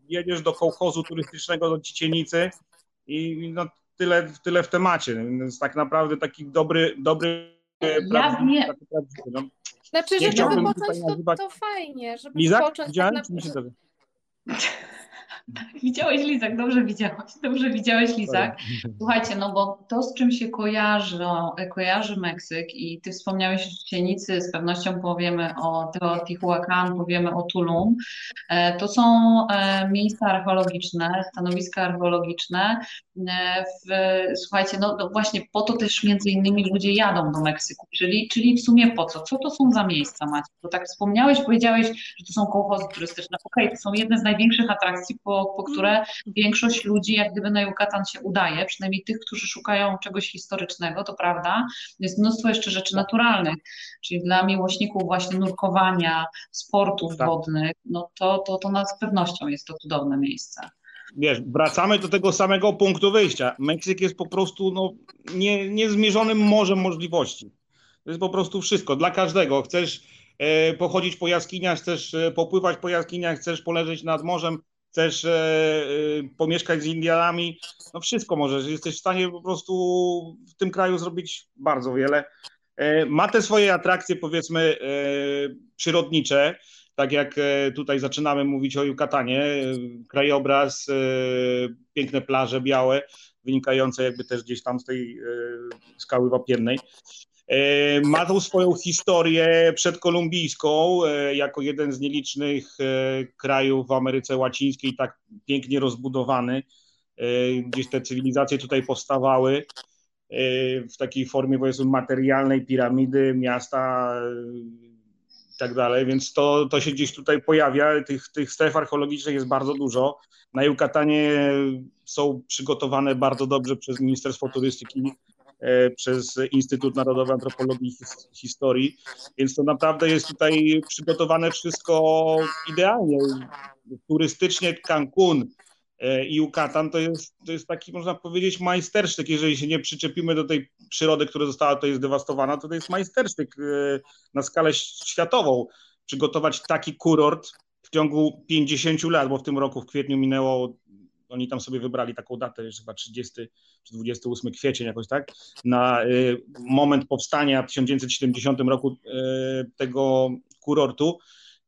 Speaker 3: jedziesz do kołchozu turystycznego do Cicienicy i no, tyle, tyle w temacie. Więc tak naprawdę taki dobry, dobry
Speaker 2: ja nie. No. Znaczy, że żeby począć, to, to fajnie, żeby
Speaker 3: Lizak?
Speaker 2: począć.
Speaker 3: Widziałem,
Speaker 2: tak
Speaker 3: na... [laughs]
Speaker 1: Tak, widziałeś Lizak, dobrze widziałeś, dobrze widziałeś Lizak. Słuchajcie, no bo to z czym się kojarzy, kojarzy Meksyk i ty wspomniałeś o Cienicy, z pewnością powiemy o Teotihuacan, powiemy o Tulum, e, to są e, miejsca archeologiczne, stanowiska archeologiczne. E, w, słuchajcie, no, no właśnie po to też między innymi ludzie jadą do Meksyku, czyli, czyli w sumie po co? Co to są za miejsca, Macie? Bo tak wspomniałeś, powiedziałeś, że to są kołchozy turystyczne. Okej, okay, to są jedne z największych atrakcji po, po które większość ludzi jak gdyby na Yucatan się udaje, przynajmniej tych, którzy szukają czegoś historycznego, to prawda. Jest mnóstwo jeszcze rzeczy naturalnych, czyli dla miłośników właśnie nurkowania, sportów tak. wodnych, no to, to, to na z pewnością jest to cudowne miejsce
Speaker 3: wiesz, wracamy do tego samego punktu wyjścia. Meksyk jest po prostu no, nie, niezmierzonym morzem możliwości. To jest po prostu wszystko dla każdego. Chcesz e, pochodzić po jaskiniach, chcesz e, popływać po jaskiniach, chcesz poleżeć nad morzem, chcesz e, e, pomieszkać z Indianami, no wszystko możesz. Jesteś w stanie po prostu w tym kraju zrobić bardzo wiele. E, ma te swoje atrakcje, powiedzmy, przyrodnicze, tak jak tutaj zaczynamy mówić o Yucatanie, krajobraz, piękne plaże białe, wynikające jakby też gdzieś tam z tej skały wapiennej. E, ma tą swoją historię przedkolumbijską, e, jako jeden z nielicznych e, krajów w Ameryce Łacińskiej, tak pięknie rozbudowany. Gdzieś te cywilizacje tutaj powstawały w takiej formie powiedzmy materialnej, piramidy, miasta i tak dalej, więc to, to się gdzieś tutaj pojawia. Tych, tych stref archeologicznych jest bardzo dużo. Na Yucatanie są przygotowane bardzo dobrze przez Ministerstwo Turystyki przez Instytut Narodowy Antropologii i Historii, więc to naprawdę jest tutaj przygotowane wszystko idealnie. Turystycznie Cancun e, i Yucatan to jest, to jest taki, można powiedzieć, majstersztyk. Jeżeli się nie przyczepimy do tej przyrody, która została tutaj zdewastowana, to to jest majstersztyk e, na skalę światową. Przygotować taki kurort w ciągu 50 lat, bo w tym roku w kwietniu minęło oni tam sobie wybrali taką datę, już chyba 30 czy 28 kwiecień jakoś tak, na y, moment powstania w 1970 roku y, tego kurortu.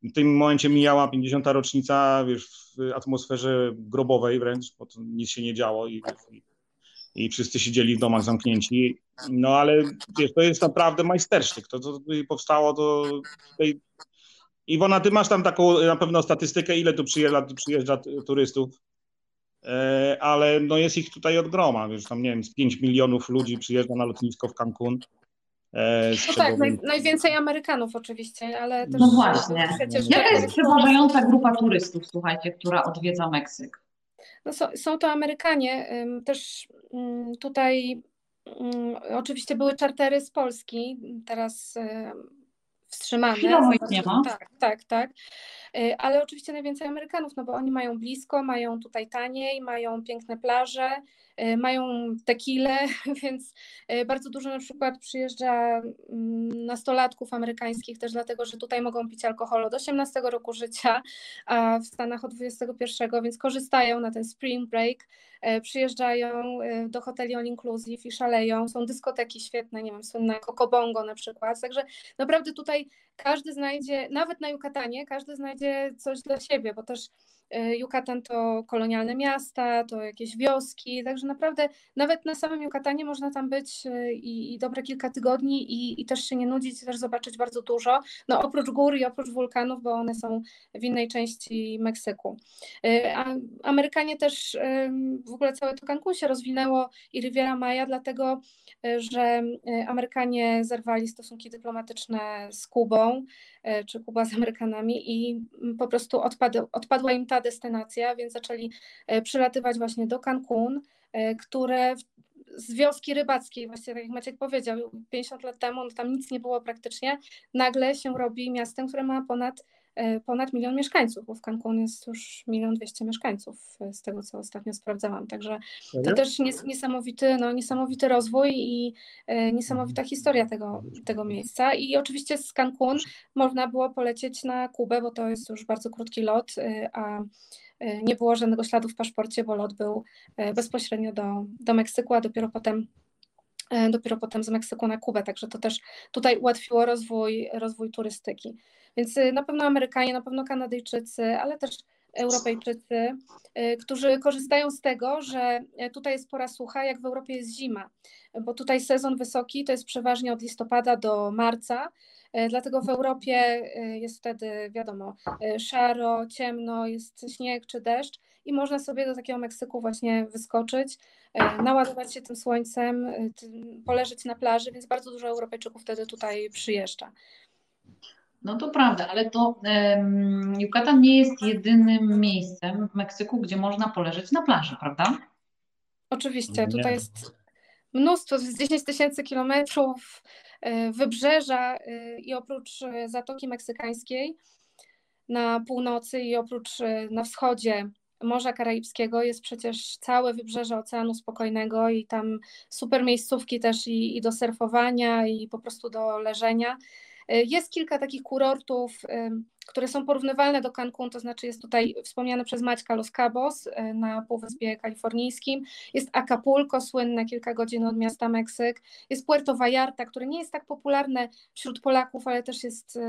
Speaker 3: W tym momencie mijała 50. rocznica wiesz, w atmosferze grobowej wręcz, bo nic się nie działo i, i, i wszyscy siedzieli w domach zamknięci. No ale wiesz, to jest naprawdę majstersztyk. To, co powstało, to tutaj... Iwona, ty masz tam taką na pewno statystykę, ile tu przyjeżdża, przyjeżdża turystów? E, ale no jest ich tutaj od groma, wiesz, tam nie wiem, z 5 milionów ludzi przyjeżdża na lotnisko w Cancun.
Speaker 2: E, no tak, naj, najwięcej Amerykanów oczywiście, ale też...
Speaker 1: No właśnie. Przecież Jaka jest przeważająca grupa turystów, słuchajcie, która odwiedza Meksyk?
Speaker 2: No są, są to Amerykanie, też tutaj oczywiście były czartery z Polski, teraz wstrzymane.
Speaker 1: Chwilowo ich nie ma.
Speaker 2: Tak, tak, tak. Y, ale oczywiście najwięcej Amerykanów, no bo oni mają blisko, mają tutaj taniej, mają piękne plaże, mają tequilę, [laughs] więc bardzo dużo na przykład przyjeżdża mm, nastolatków amerykańskich też dlatego, że tutaj mogą pić alkohol od 18 roku życia, a w Stanach od 21, więc korzystają na ten spring break, przyjeżdżają do hoteli all inclusive i szaleją, są dyskoteki świetne, nie wiem, słynne Bongo na przykład, także naprawdę tutaj każdy znajdzie, nawet na Yucatanie, każdy znajdzie coś dla siebie, bo też Yucatan to kolonialne miasta, to jakieś wioski, także naprawdę nawet na samym Yucatanie można tam być e, i, i dobre kilka tygodni i, i, też się nie nudzić, też zobaczyć bardzo dużo, no oprócz gór i oprócz wulkanów, bo one są w innej części Meksyku. E, Amerykanie też w ogóle całe to Cancun się rozwinęło i Riviera Maya, dlatego, e, że Amerykanie zerwali stosunki dyplomatyczne z Kubą, czy Kuba z Amerykanami i po prostu odpadła im ta destynacja, więc zaczęli e, przylatywać właśnie do Cancun, e, które z wioski rybackiej, właściwie tak jak Maciek powiedział, 50 lat temu no tam nic nie było praktycznie, nagle się robi miastem, które ma ponad ponad milion mieszkańców, bo w Cancun jest już milion dwieście mieszkańców, z tego co ostatnio sprawdzałam. Także to też niesamowity, no, niesamowity rozwój i niesamowita historia tego, tego miejsca. I oczywiście z Cancun można było polecieć na Kubę, bo to jest już bardzo krótki lot, a nie było żadnego śladu w paszporcie, bo lot był bezpośrednio do, do Meksyku, a dopiero potem dopiero potem z Meksyku na Kubę, także to też tutaj ułatwiło rozwój, rozwój turystyki. Więc na pewno Amerykanie, na pewno Kanadyjczycy, ale też Europejczycy, którzy korzystają z tego, że tutaj jest pora sucha, jak w Europie jest zima, bo tutaj sezon wysoki to jest przeważnie od listopada do marca, E, dlatego w Europie e, jest wtedy, wiadomo, e, szaro, ciemno, jest śnieg czy deszcz i można sobie do takiego Meksyku właśnie wyskoczyć, naładować się tym słońcem, poleżeć na plaży, więc bardzo dużo Europejczyków wtedy tutaj przyjeżdża.
Speaker 1: No to prawda, ale to um, Yucatan nie jest jedynym miejscem w Meksyku, gdzie można poleżeć na plaży, prawda?
Speaker 2: Oczywiście, tutaj jest mnóstwo, z 10 tysięcy kilometrów E, wybrzeża e, i oprócz e, Zatoki Meksykańskiej na północy i oprócz na wschodzie Morza Karaibskiego jest przecież całe wybrzeże Oceanu Spokojnego i tam super miejscówki też i, i do surfowania i po prostu do leżenia. Jest kilka takich kurortów, które są porównywalne do Cancun, to znaczy jest tutaj wspomniane przez Maćka Los Cabos e, na Półwyspie Kalifornijskim, jest Acapulco, słynne kilka godzin od miasta Meksyk, jest Puerto Vallarta, które nie jest tak popularne wśród Polaków, ale też jest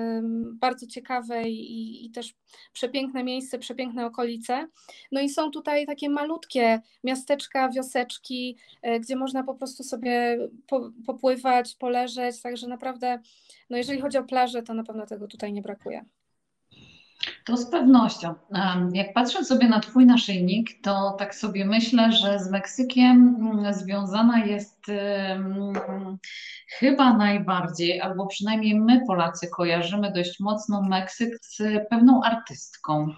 Speaker 2: bardzo ciekawe i, i też przepiękne miejsce, przepiękne okolice. No i są tutaj takie malutkie miasteczka, wioseczki, e, gdzie można po prostu sobie popływać, poleżeć, także naprawdę, no jeżeli chodzi o plażę, to na pewno tego tutaj nie brakuje.
Speaker 1: To z pewnością. Jak patrzę sobie na Twój naszyjnik, to tak sobie myślę, że z Meksykiem mm, związana jest chyba najbardziej, albo przynajmniej my Polacy kojarzymy dość mocno Meksyk z pewną artystką,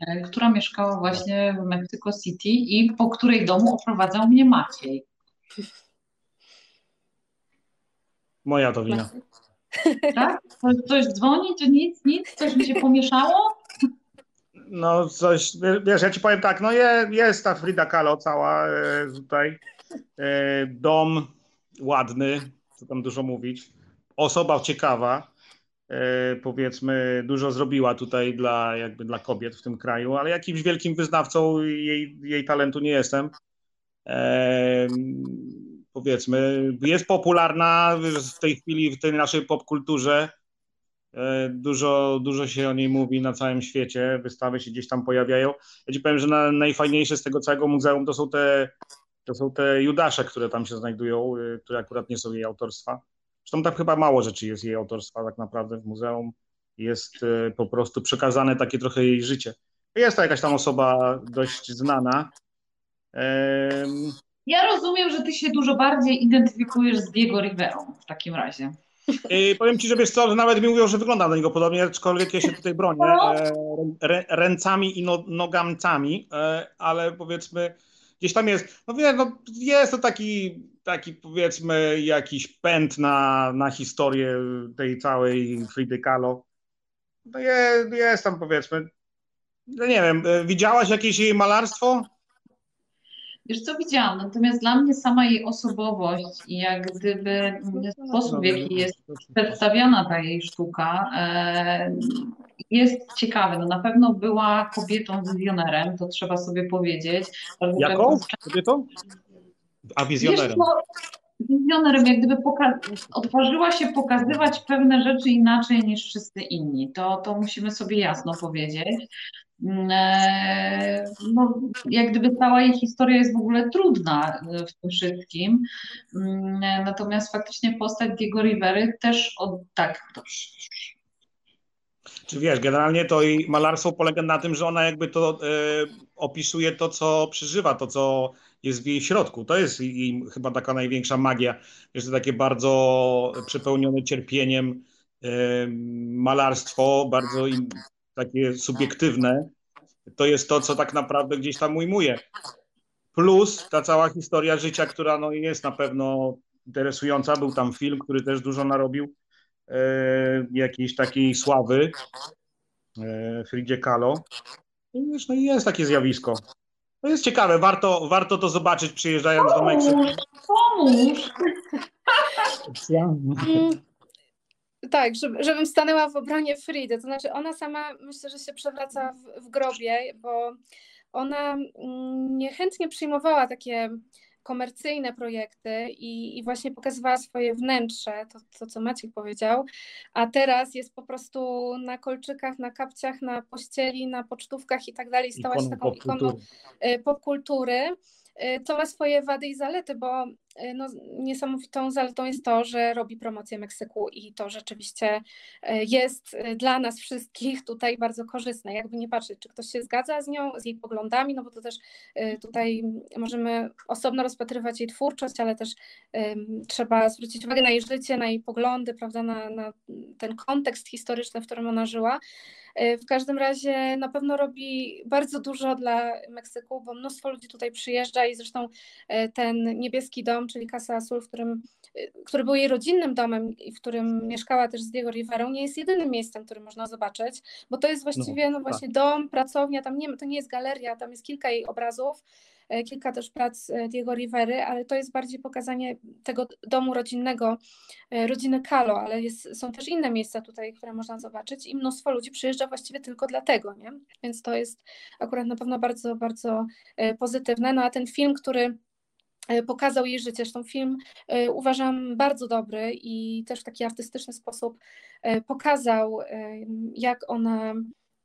Speaker 1: e, która mieszkała właśnie w Mexico City i po której domu oprowadzał mnie Maciej.
Speaker 3: Moja to wina.
Speaker 1: Tak? Coś dzwoni, czy nic, nic? Coś mi się pomieszało?
Speaker 3: No coś, wiesz, ja ci powiem tak, no je, jest ta Frida Kahlo cała e, tutaj, e, dom ładny, co tam dużo mówić, osoba ciekawa, e, powiedzmy, dużo zrobiła tutaj dla, jakby dla kobiet w tym kraju, ale jakimś wielkim wyznawcą jej, jej talentu nie jestem. E, powiedzmy, jest popularna w tej chwili w tej naszej popkulturze. E, dużo, dużo się o niej mówi na całym świecie, wystawy się gdzieś tam pojawiają. Ja ci powiem, że na, najfajniejsze z tego całego muzeum to są te, to są te Judasze, które tam się znajdują, e, które akurat nie są jej autorstwa. Zresztą tam chyba mało rzeczy jest jej autorstwa tak naprawdę w muzeum. Jest e, po prostu przekazane takie trochę jej życie. Jest to jakaś tam osoba dość znana.
Speaker 1: Ja rozumiem, że ty się dużo bardziej identyfikujesz z Diego Riverą w takim razie.
Speaker 3: I powiem ci, że wiesz co, że nawet mi mówią, że wygląda na niego podobnie, aczkolwiek ja się tutaj bronię no. e, ręcami i no, nogamcami, e, ale powiedzmy gdzieś tam jest, no wie, no jest to taki, taki powiedzmy jakiś pęd na, na historię tej całej Fridy Kahlo. No jest, jest tam powiedzmy, no nie wiem, e, widziałaś jakieś jej malarstwo?
Speaker 1: Wiesz co widziałam, natomiast dla mnie sama jej osobowość i jak gdyby sposób, w jaki jest przedstawiana ta jej sztuka e, jest ciekawy. No na pewno była kobietą wizjonerem, to trzeba sobie powiedzieć.
Speaker 3: Jaką kobietą? A wizjonerem.
Speaker 1: Wizjonerem, jak gdyby poka- odważyła się pokazywać pewne rzeczy inaczej niż wszyscy inni. To, to musimy sobie jasno powiedzieć. Mm, e, no, jak gdyby cała jej historia jest w ogóle trudna w tym wszystkim. Mm, natomiast faktycznie postać Diego Rivery też od tak.
Speaker 3: Czy wiesz, generalnie to i malarstwo polega na tym, że ona jakby to e, opisuje to, co przeżywa, to, co jest w jej środku. To jest jej chyba taka największa magia. Jest to takie bardzo przepełnione cierpieniem e, malarstwo, bardzo im, takie subiektywne. To jest to, co tak naprawdę gdzieś tam ujmuje. Plus ta cała historia życia, która no jest na pewno interesująca. Był tam film, który też dużo narobił e, jakiejś takiej sławy. E, Fridzie Kahlo. I no i jest takie zjawisko. To jest ciekawe, warto, warto to zobaczyć przyjeżdżając do Meksyku.
Speaker 1: Pomóż!
Speaker 2: Mm, tak, żeby, żebym stanęła w obronie Fridy. To znaczy, ona sama myślę, że się przewraca w, w grobie, bo ona mm, niechętnie przyjmowała takie komercyjne projekty i, i właśnie pokazywała swoje wnętrze, to, to co Maciek powiedział, a teraz jest po prostu na kolczykach, na kapciach, na pościeli, na pocztówkach i tak dalej, stała się taką ikoną y, popkultury. Y, to ma swoje wady i zalety, bo y, no, niesamowitą zaletą jest to, że robi promocję Meksyku i to rzeczywiście y, jest dla nas wszystkich tutaj bardzo korzystne. Jakby nie patrzeć, czy ktoś się zgadza z nią, z jej poglądami, no bo to też tutaj możemy osobno rozpatrywać jej twórczość, ale też trzeba zwrócić uwagę na jej życie, na jej poglądy, prawda, na, na ten kontekst historyczny, w którym ona żyła. E, w każdym razie na pewno robi bardzo dużo dla Meksyku, bo mnóstwo ludzi tutaj przyjeżdża i zresztą e, ten niebieski dom, czyli Casa Azul, w którym, e, który był jej rodzinnym domem i w którym mieszkała też z Diego Riverą, nie jest jedynym miejscem, który można zobaczyć, bo to jest właściwie no, no właśnie tak. dom, pracownia, tam nie, to nie jest galeria, tam jest kilka jej obrazów, E, kilka też prac e, Diego Rivery, ale to jest bardziej pokazanie tego domu rodzinnego, rodziny Kalo, ale jest, są też inne miejsca tutaj, które można zobaczyć i mnóstwo ludzi przyjeżdża właściwie tylko dlatego, nie? Więc to jest akurat na pewno bardzo, bardzo pozytywne. No a ten film, który pokazał jej życie. Zresztą film uważam bardzo dobry i też w taki artystyczny sposób pokazał, jak ona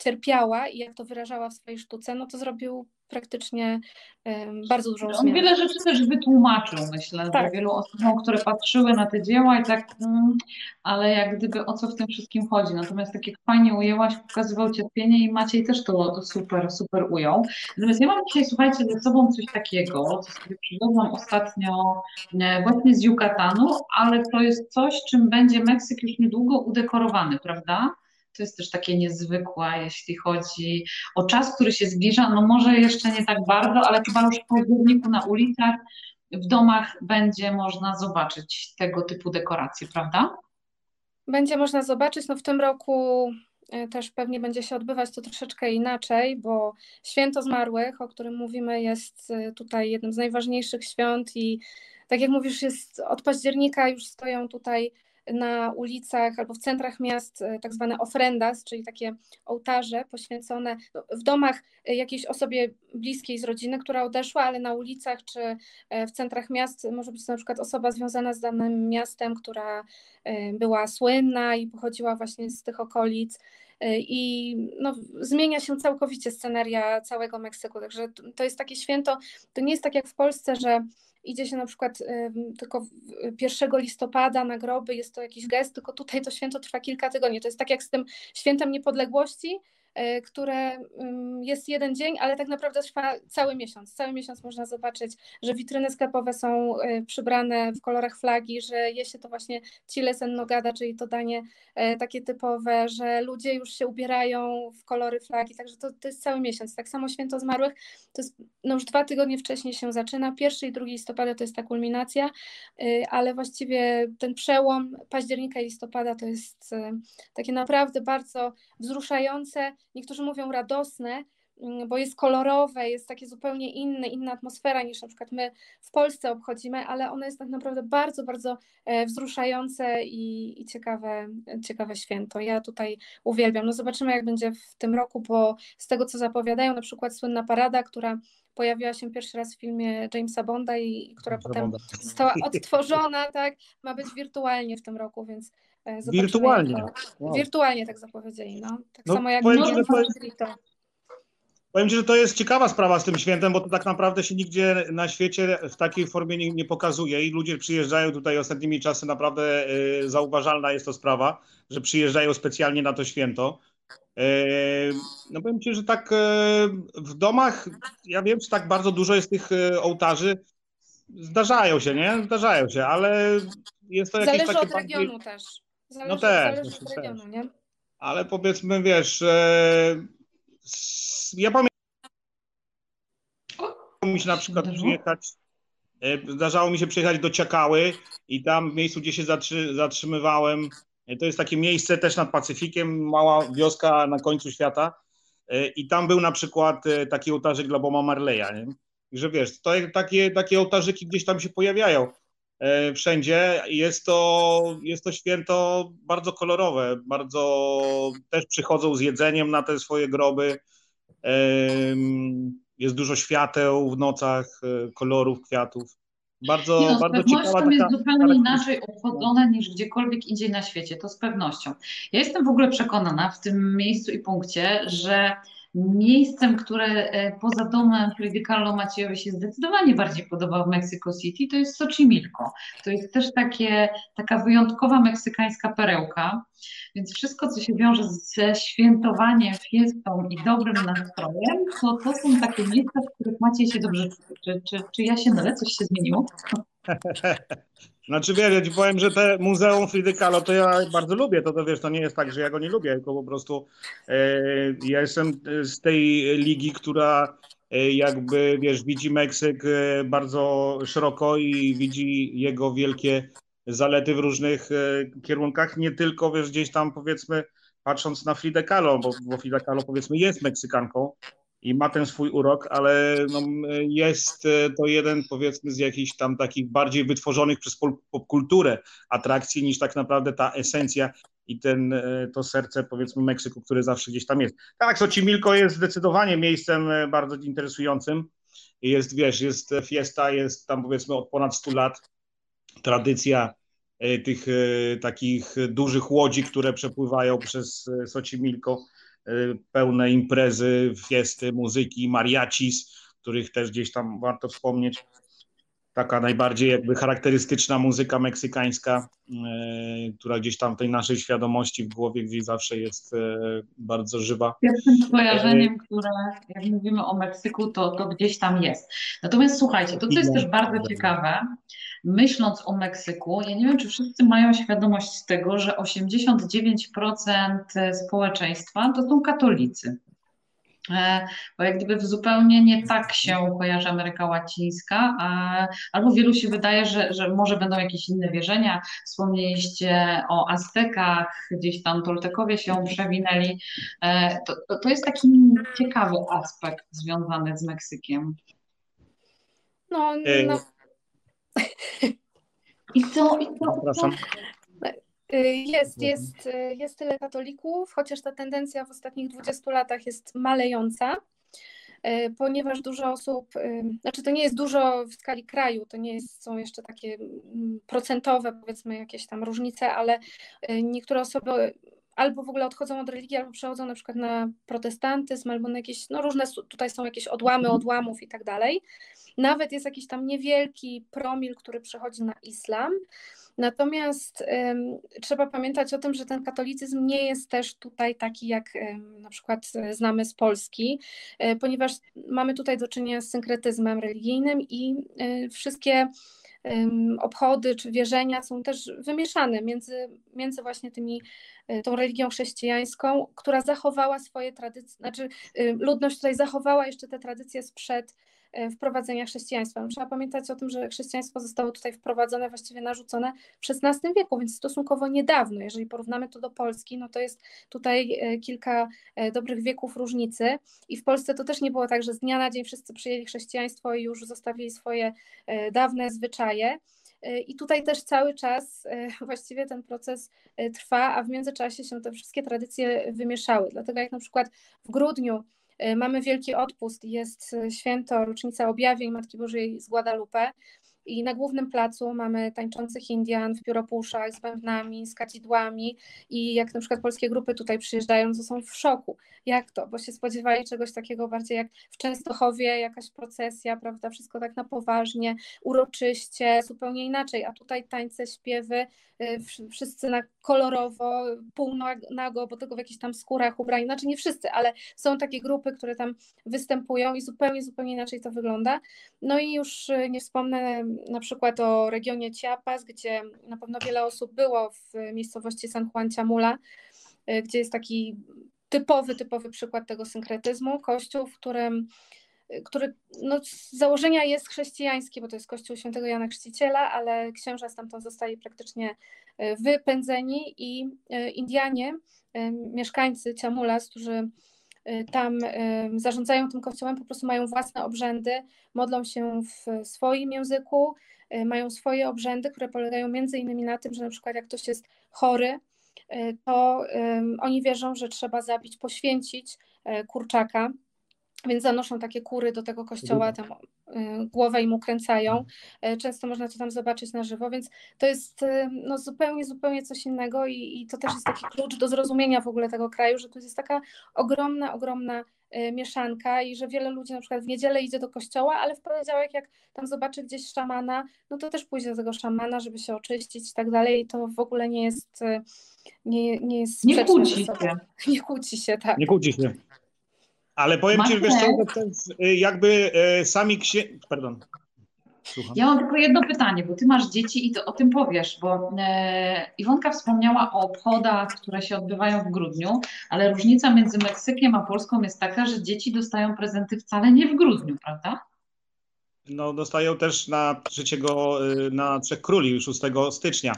Speaker 2: cierpiała i jak to wyrażała w swojej sztuce, no to zrobił praktycznie um, bardzo dużo
Speaker 1: On wiele rzeczy też wytłumaczył, myślę, tak. wielu osobom, które patrzyły na te dzieła i tak, mm, ale jak gdyby o co w tym wszystkim chodzi. Natomiast tak jak fajnie ujęłaś, pokazywał cierpienie i Maciej też to super, super ujął. Natomiast ja mam dzisiaj, słuchajcie, ze sobą coś takiego, co sobie przywiozłam ostatnio e, właśnie z Yucatanu, ale to jest coś, czym będzie Meksyk już niedługo udekorowany, prawda? To jest też takie niezwykłe, jeśli chodzi o czas, który się zbliża. No może jeszcze nie tak bardzo, ale chyba już w październiku na ulicach, w domach będzie można zobaczyć tego typu dekoracje, prawda?
Speaker 2: Będzie można zobaczyć. No w tym roku e, też pewnie będzie się odbywać to troszeczkę inaczej, bo święto zmarłych, o którym mówimy, jest e, tutaj jednym z najważniejszych świąt i tak jak mówisz, jest od października już stoją tutaj na ulicach albo w centrach miast e, tak zwane ofrendas, czyli takie ołtarze poświęcone no, w domach e, jakiejś osobie bliskiej z rodziny, która odeszła, ale na ulicach czy e, w centrach miast może być na przykład osoba związana z danym miastem, która była słynna i pochodziła właśnie z tych okolic i no, zmienia się całkowicie sceneria całego Meksyku. Także to jest takie święto, to nie jest tak jak w Polsce, że idzie się na przykład tylko 1 listopada na groby, jest to jakiś gest, tylko tutaj to święto trwa kilka tygodni. To jest tak jak z tym świętem niepodległości, które mm, jest jeden dzień, ale tak naprawdę trwa cały miesiąc. Cały miesiąc można zobaczyć, że witryny sklepowe są e, przybrane w kolorach flagi, że je się to właśnie chiles en nogada, czyli to danie e, takie typowe, że ludzie już się ubierają w kolory flagi, także to, to jest cały miesiąc. Tak samo Święto Zmarłych, to jest no już dwa tygodnie wcześniej się zaczyna, pierwszy i drugi listopada to jest ta kulminacja, ale właściwie ten przełom października i listopada to jest takie naprawdę bardzo wzruszające, niektórzy mówią radosne, mm, bo jest kolorowe, jest takie zupełnie inne, inna atmosfera niż na przykład my w Polsce obchodzimy, ale ono jest tak naprawdę bardzo, bardzo e, wzruszające i, i ciekawe, ciekawe święto. Ja tutaj uwielbiam. No zobaczymy, jak będzie w tym roku, bo z tego, co zapowiadają, na przykład słynna parada, która pojawiła się pierwszy raz w filmie Jamesa Bonda i która
Speaker 3: Jamesa
Speaker 2: potem
Speaker 3: Bonda.
Speaker 2: została odtworzona, tak, ma być wirtualnie w tym roku, więc zobaczymy.
Speaker 3: Wirtualnie?
Speaker 2: to-
Speaker 3: Wow.
Speaker 2: Wirtualnie tak zapowiedzieli, no. Tak
Speaker 3: No,
Speaker 2: samo jak
Speaker 3: powiem że to jest-. Powiem Ci, że to jest ciekawa sprawa z tym świętem, bo to tak naprawdę się nigdzie na świecie w takiej formie nie, nie pokazuje i ludzie przyjeżdżają tutaj ostatnimi czasy, naprawdę y, zauważalna jest to sprawa, że przyjeżdżają specjalnie na to święto. Y, no powiem Ci, że tak y, w domach, ja wiem, że tak bardzo dużo jest tych y, ołtarzy, zdarzają się, nie? Zdarzają się, ale jest to jakieś
Speaker 2: Zależy
Speaker 3: takie
Speaker 2: od
Speaker 3: bardziej...
Speaker 2: regionu też. Zależy,
Speaker 3: No też,
Speaker 2: zależy regionu, nie?
Speaker 3: Ale powiedzmy, wiesz, e, s- ja pamiętam mi się na przykład przyjechać, e, zdarzało mi się przyjechać do Ciakały i tam w miejscu, gdzie się zatrzy, zatrzymywałem, e, to jest takie miejsce też nad Pacyfikiem, mała wioska na końcu świata e, i tam był na przykład e, taki ołtarzyk dla Boba Marleya, nie? I że wiesz, to takie, takie ołtarzyki gdzieś tam się pojawiają wszędzie. Jest to, jest to święto bardzo kolorowe, bardzo też przychodzą z jedzeniem na te swoje groby. Jest dużo świateł w nocach, e, kolorów, kwiatów. Bardzo,
Speaker 1: Nie no, z
Speaker 3: bardzo
Speaker 1: pewnością
Speaker 3: ciekawa taka
Speaker 1: jest zupełnie inaczej obchodzone niż gdziekolwiek indziej na świecie, to z pewnością. Ja jestem w ogóle przekonana w tym miejscu i punkcie, że miejscem, które e, poza domem Carlo Maciejowi się zdecydowanie bardziej podoba w Mexico City, to jest Xochimilco. To jest też takie, taka wyjątkowa meksykańska perełka, więc wszystko, co się wiąże ze świętowaniem, fiestą i dobrym nastrojem, to, to są takie miejsca, w których Maciej się dobrze czuje. Czy, czy, czy ja się mylę? Coś się zmieniło? [laughs]
Speaker 3: Znaczy wiesz, ja ci powiem, że te Muzeum Frida Kahlo to ja bardzo lubię, to, to wiesz, to nie jest tak, że ja go nie lubię, tylko po prostu e, ja jestem z tej ligi, która e, jakby, wiesz, widzi Meksyk e, bardzo szeroko i widzi jego wielkie zalety w różnych e, kierunkach, nie tylko, wiesz, gdzieś tam powiedzmy patrząc na Frida Kahlo, bo, bo Frida Kahlo powiedzmy jest Meksykanką, i ma ten swój urok, ale no, jest e, to jeden powiedzmy z jakichś tam takich bardziej wytworzonych przez popkulturę atrakcji niż tak naprawdę ta esencja i ten, e, to serce powiedzmy Meksyku, które zawsze gdzieś tam jest. Tak, Xochimilco jest zdecydowanie miejscem e, bardzo interesującym. Jest, wiesz, jest fiesta, jest tam powiedzmy od ponad 100 lat tradycja tych takich dużych łodzi, które przepływają przez Xochimilco pełne imprezy, fiesty, muzyki, mariachis, których też gdzieś tam warto wspomnieć. Taka najbardziej jakby charakterystyczna muzyka meksykańska, y, która gdzieś tam w tej naszej świadomości w głowie gdzieś zawsze jest y, bardzo żywa.
Speaker 1: Pierwszym skojarzeniem, które jak mówimy o Meksyku, to, to gdzieś tam jest. Natomiast słuchajcie, to co jest też bardzo ciekawe, myśląc o Meksyku, ja nie wiem, czy wszyscy mają świadomość tego, że 89% społeczeństwa to są katolicy. E, Bo jak gdyby zupełnie nie tak się kojarzy Ameryka Łacińska, a, albo wielu się wydaje, że, że może będą jakieś inne wierzenia. Wspomnieliście o Aztekach, gdzieś tam Toltekowie się przewinęli. E, To, to, to jest taki ciekawy aspekt związany z Meksykiem.
Speaker 2: No, no,
Speaker 1: I co, i co,
Speaker 3: Zapraszam.
Speaker 2: y, jest, jest, y, jest tyle katolików, chociaż ta tendencja w ostatnich 20 latach jest malejąca, y, ponieważ dużo osób, znaczy to nie jest dużo w skali kraju, to nie jest, są jeszcze takie mm, procentowe, powiedzmy, jakieś tam różnice, ale niektóre osoby albo w ogóle odchodzą od religii, albo przechodzą na przykład na protestantyzm, albo na jakieś, no różne, tutaj są jakieś odłamy odłamów i tak dalej. Nawet jest jakiś tam niewielki promil, który przechodzi na islam. Natomiast ym, trzeba pamiętać o tym, że ten katolicyzm nie jest też tutaj taki, jak ym, na przykład y, znamy z Polski, y, ponieważ mamy tutaj do czynienia z synkretyzmem religijnym i y, wszystkie obchody czy wierzenia są też wymieszane między, między właśnie tymi, tą religią chrześcijańską, która zachowała swoje tradycje, znaczy ludność tutaj zachowała jeszcze te tradycje sprzed wprowadzenia chrześcijaństwa. No, trzeba pamiętać o tym, że chrześcijaństwo zostało tutaj wprowadzone, właściwie narzucone w XVI wieku, więc stosunkowo niedawno. Jeżeli porównamy to do Polski, no to jest tutaj kilka dobrych wieków różnicy i w Polsce to też nie było tak, że z dnia na dzień wszyscy przyjęli chrześcijaństwo i już zostawili swoje dawne zwyczaje. E, I tutaj też cały czas e, [laughs] właściwie ten proces e, trwa, a w międzyczasie się te wszystkie tradycje wymieszały. Dlatego jak na przykład w grudniu mamy Wielki Odpust, jest święto, rocznica objawień Matki Bożej z Guadalupe, i na głównym placu mamy tańczących Indian w pióropuszach, z bębnami, z kadzidłami i jak na przykład polskie grupy tutaj przyjeżdżają, to są w szoku. Jak to? Bo się spodziewali czegoś takiego bardziej jak w Częstochowie, jakaś procesja, prawda? Wszystko tak na poważnie, uroczyście, zupełnie inaczej. A tutaj tańce, śpiewy, y, wszyscy na kolorowo, półnago, bo tego w jakichś tam skórach ubrani. Znaczy nie wszyscy, ale są takie grupy, które tam występują i zupełnie, zupełnie inaczej to wygląda. No i już y, nie wspomnę na przykład o regionie Chiapas, gdzie na pewno wiele osób było w miejscowości San Juan Chamula, y, gdzie jest taki typowy, typowy przykład tego synkretyzmu, kościół, w którym który no, z założenia jest chrześcijański, bo to jest kościół świętego Jana Chrzciciela, ale księża stamtąd zostali praktycznie y, wypędzeni i Indianie, mieszkańcy Ciamulas, którzy tam zarządzają tym kościołem, po prostu mają własne obrzędy, modlą się w swoim języku, mają swoje obrzędy, które polegają między innymi na tym, że na przykład jak ktoś jest chory, to oni wierzą, że trzeba zabić, poświęcić e, kurczaka, więc zanoszą takie kury do tego kościoła, tam y, głowę im ukręcają. E, często można to tam zobaczyć na żywo, więc to jest y, no, zupełnie, zupełnie coś innego i, i to też jest taki klucz do zrozumienia w ogóle tego kraju, że to jest taka ogromna, ogromna y, mieszanka i że wiele ludzi na przykład w niedzielę idzie do kościoła, ale w poniedziałek jak tam zobaczy gdzieś szamana, no to też pójdzie do tego szamana, żeby się oczyścić i tak dalej i to w ogóle nie jest nie, nie jest
Speaker 1: nie kłóci się. [laughs]
Speaker 2: Nie kłóci się, tak.
Speaker 3: Nie kłóci się. Ale powiem Ci, wiesz co, y, jakby y, sami księży... Pardon.
Speaker 1: Słucham. Ja mam tylko jedno pytanie, bo ty masz dzieci i to o tym powiesz, bo e, Iwonka wspomniała o obchodach, które się odbywają w grudniu, ale różnica między Meksykiem a Polską jest taka, że dzieci dostają prezenty wcale nie w grudniu, prawda?
Speaker 3: No, dostają też na trzeciego, y, na Trzech Króli 6 stycznia.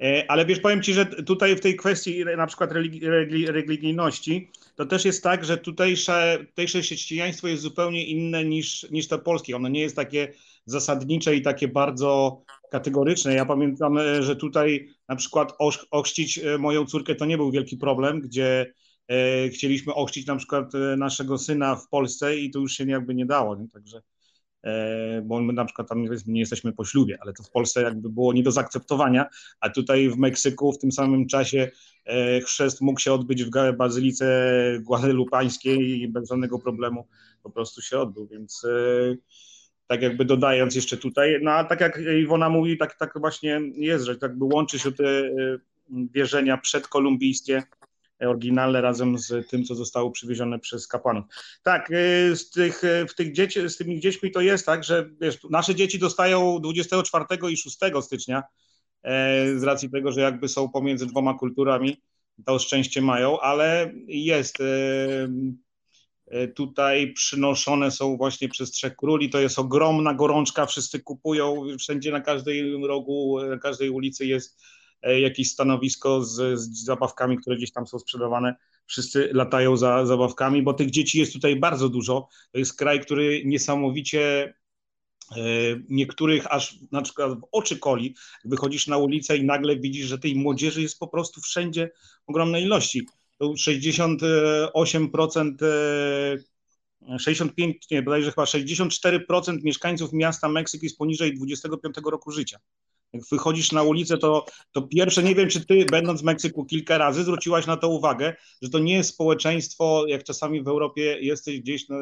Speaker 3: E, ale wiesz, powiem Ci, że tutaj w tej kwestii na przykład religijności, to też jest tak, że tutejsze, tutejsze chrześcijaństwo jest zupełnie inne niż, niż to polskie. Ono nie jest takie zasadnicze i takie bardzo kategoryczne. Ja pamiętam, e, że tutaj na przykład ochrzcić e, moją córkę to nie był wielki problem, gdzie e, chcieliśmy ochrzcić na przykład naszego syna w Polsce i to już się jakby nie dało. Nie? Także bo my na przykład tam nie jesteśmy po ślubie, ale to w Polsce jakby było nie do zaakceptowania, a tutaj w Meksyku w tym samym czasie e, chrzest mógł się odbyć w bazylice guadalupańskiej i bez żadnego problemu po prostu się odbył, więc e, tak jakby dodając jeszcze tutaj, no a tak jak Iwona mówi, tak, tak właśnie jest, że tak by łączy się te wierzenia przedkolumbijskie oryginalne razem z tym, co zostało przywiezione przez kapłanów. Tak, y, z, tych, y, w tych dzieci, z tymi dziećmi to jest tak, że wiesz, nasze dzieci dostają 24 i 6 stycznia e, z racji tego, że jakby są pomiędzy dwoma kulturami, to szczęście mają, ale jest e, e, tutaj przynoszone są właśnie przez Trzech Króli, to jest ogromna gorączka, wszyscy kupują, wszędzie na każdej rogu, na każdej ulicy jest jakieś stanowisko z, z zabawkami, które gdzieś tam są sprzedawane. Wszyscy latają za zabawkami, bo tych dzieci jest tutaj bardzo dużo. To jest kraj, który niesamowicie e, niektórych aż na przykład w oczy koli, wychodzisz na ulicę i nagle widzisz, że tej młodzieży jest po prostu wszędzie ogromnej ilości. To 68%, 65, e, nie, bodajże chyba 64% mieszkańców miasta Meksyk jest poniżej 25 roku życia. Jak wychodzisz na ulicę, to, to pierwsze, nie wiem, czy ty, będąc w Meksyku kilka razy, zwróciłaś na to uwagę, że to nie jest społeczeństwo, jak czasami w Europie jesteś gdzieś na,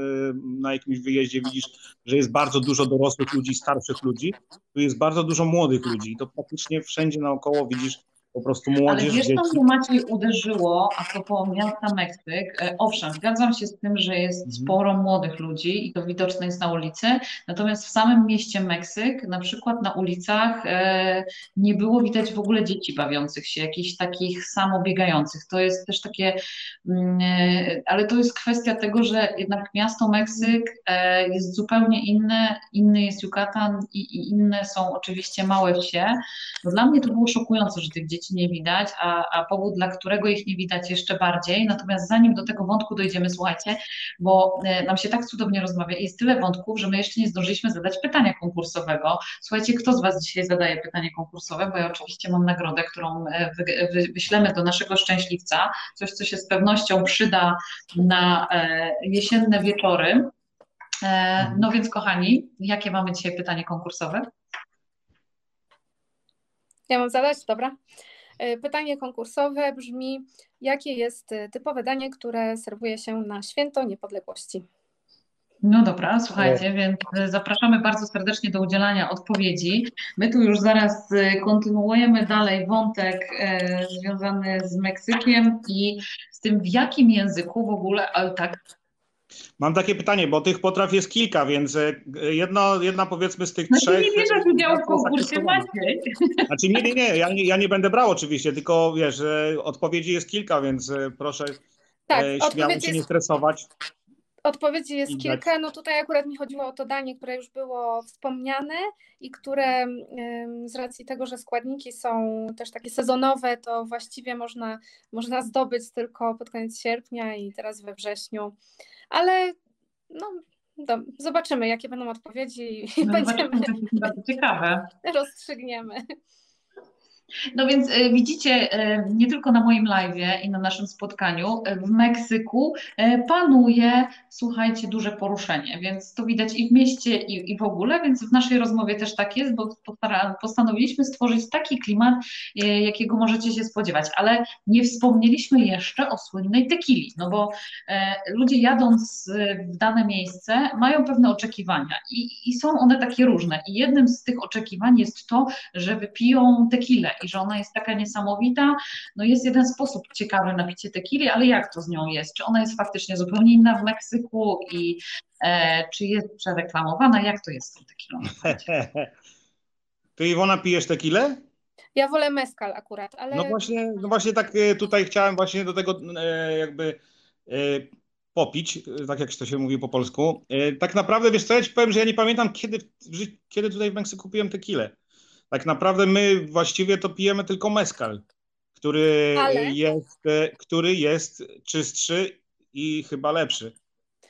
Speaker 3: na jakimś wyjeździe, widzisz, że jest bardzo dużo dorosłych ludzi, starszych ludzi, tu jest bardzo dużo młodych ludzi to praktycznie wszędzie naokoło widzisz po prostu młodzież,
Speaker 1: Ale wiesz,
Speaker 3: dzieci.
Speaker 1: co Maciej uderzyło a propos miasta Meksyk? E, Owszem, zgadzam się z tym, że jest
Speaker 3: Mhm.
Speaker 1: sporo młodych ludzi i to widoczne jest na ulicy, natomiast w samym mieście Meksyk, na przykład na ulicach e, nie było widać w ogóle dzieci bawiących się, jakichś takich samobiegających. To jest też takie, mm, e, ale to jest kwestia tego, że jednak miasto Meksyk e, jest zupełnie inne, inny jest Yucatan i, i inne są oczywiście małe wsie. Dla mnie to było szokujące, że tych dzieci nie widać, a, a powód, dla którego ich nie widać jeszcze bardziej. Natomiast zanim do tego wątku dojdziemy, słuchajcie, bo e, nam się tak cudownie rozmawia i jest tyle wątków, że my jeszcze nie zdążyliśmy zadać pytania konkursowego. Słuchajcie, kto z Was dzisiaj zadaje pytanie konkursowe? Bo ja oczywiście mam nagrodę, którą e, wy, wy, wyślemy do naszego szczęśliwca. Coś, co się z pewnością przyda na e, jesienne wieczory. E, no więc, kochani, jakie mamy dzisiaj pytanie konkursowe?
Speaker 2: Ja mam zadać? Dobra. E, Pytanie konkursowe brzmi: jakie jest e, typowe danie, które serwuje się na święto niepodległości?
Speaker 1: No dobra, słuchajcie, więc e, zapraszamy bardzo serdecznie do udzielania odpowiedzi. My tu już zaraz kontynuujemy dalej wątek związany z Meksykiem i z tym, w jakim języku w ogóle, ale tak,
Speaker 3: Mam takie pytanie, bo tych potraw jest kilka, więc e, jedno, jedna powiedzmy z tych
Speaker 1: no ty
Speaker 3: trzech.
Speaker 1: nie bierzesz udziału w konkursie. Maciej.
Speaker 3: Znaczy nie, nie, nie, ja nie, ja nie będę brał oczywiście, tylko wiesz, e, odpowiedzi jest kilka, więc e, proszę
Speaker 2: Tak,
Speaker 3: e, śmiało się nie
Speaker 2: jest,
Speaker 3: stresować.
Speaker 2: odpowiedzi jest kilka. No tutaj akurat mi chodziło o to danie, które już było wspomniane i które z racji tego, że składniki są też takie sezonowe, to właściwie można, można zdobyć tylko pod koniec sierpnia i teraz we wrześniu. Ale no, do, zobaczymy, jakie będą odpowiedzi i
Speaker 1: No
Speaker 2: będziemy
Speaker 1: to jest bardzo ciekawe.
Speaker 2: rozstrzygniemy.
Speaker 1: No więc e, widzicie, e, nie tylko na moim live i na naszym spotkaniu, e, w Meksyku panuje, słuchajcie, duże poruszenie, więc to widać i w mieście, i, i w ogóle, więc w naszej rozmowie też tak jest, bo postanowiliśmy stworzyć taki klimat, jakiego możecie się spodziewać, ale nie wspomnieliśmy jeszcze o słynnej tequili, no bo e, ludzie jadąc w dane miejsce mają pewne oczekiwania i, i są one takie różne i jednym z tych oczekiwań jest to, że wypiją tequilę i że ona jest taka niesamowita. No jest jeden sposób ciekawy na picie tequili, ale jak to z nią jest? Czy ona jest faktycznie zupełnie inna w Meksyku i e, czy jest przereklamowana? Jak to jest z tą tequilą? [laughs]
Speaker 3: Ty Iwona pijesz tequilę?
Speaker 2: Ja wolę meskal akurat, ale
Speaker 3: No właśnie, no właśnie tak e, tutaj chciałem właśnie do tego e, jakby e, popić, tak jak to się mówi po polsku. E, Tak naprawdę, wiesz co, ja ci powiem, że ja nie pamiętam kiedy, kiedy tutaj w Meksyku piłem tequilę. Tak naprawdę my właściwie to pijemy tylko mezcal, który
Speaker 2: Ale-
Speaker 3: jest, e, który jest czystszy i chyba lepszy,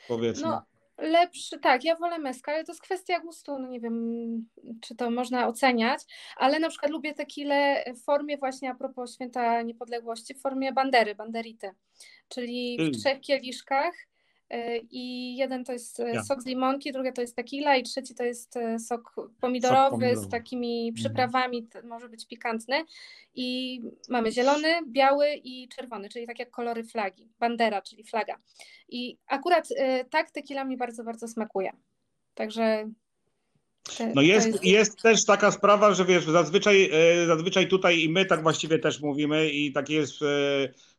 Speaker 3: powiedzmy.
Speaker 2: no lepszy, tak, ja wolę meskal, ale to jest kwestia gustu, no nie wiem, czy to można oceniać, ale na przykład lubię tequilę w formie właśnie a propos Święta Niepodległości, w formie bandery, banderity, czyli w
Speaker 3: Mm.
Speaker 2: trzech kieliszkach i jeden to jest y,
Speaker 3: Ja.
Speaker 2: sok z limonki, drugie to jest tequila i trzeci to jest y, sok pomidorowy,
Speaker 3: pomidorowy.
Speaker 2: z takimi
Speaker 3: Mhm.
Speaker 2: przyprawami, może być pikantny i mamy zielony, biały i czerwony, czyli tak jak kolory flagi, bandera, czyli flaga. I akurat tak tequila mi bardzo, bardzo smakuje. Także
Speaker 3: No
Speaker 2: to
Speaker 3: jest, jest też taka sprawa, że wiesz, zazwyczaj, e, zazwyczaj tutaj i my tak właściwie też mówimy i takie jest e,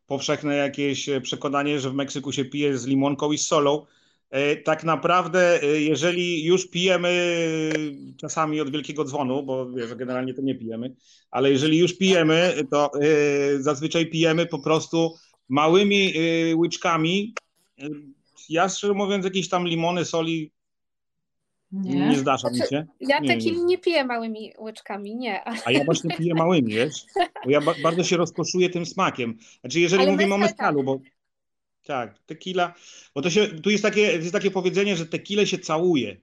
Speaker 3: powszechne jakieś przekonanie, że w Meksyku się pije z limonką i z solą. E, Tak naprawdę, e, jeżeli już pijemy czasami od wielkiego dzwonu, bo wiesz, generalnie to nie pijemy, ale jeżeli już pijemy, to e, zazwyczaj pijemy po prostu małymi e, łyczkami. E, Ja szczerze mówiąc, jakieś tam limony, soli nie,
Speaker 1: Nie?
Speaker 3: zdarza mi
Speaker 2: Znaczy,
Speaker 3: się.
Speaker 2: Ja
Speaker 3: Nie,
Speaker 2: tequili
Speaker 3: nie.
Speaker 2: nie piję małymi łyczkami, nie. ale-
Speaker 3: A ja właśnie piję małymi, wiesz? Bo ja ba bardzo się rozkoszuję tym smakiem. Znaczy, jeżeli
Speaker 2: Ale
Speaker 3: mówimy o
Speaker 2: mezcal
Speaker 3: mezcalu, bo tak, tequila, bo to się, tu jest takie, jest takie powiedzenie, że tequilę się całuje.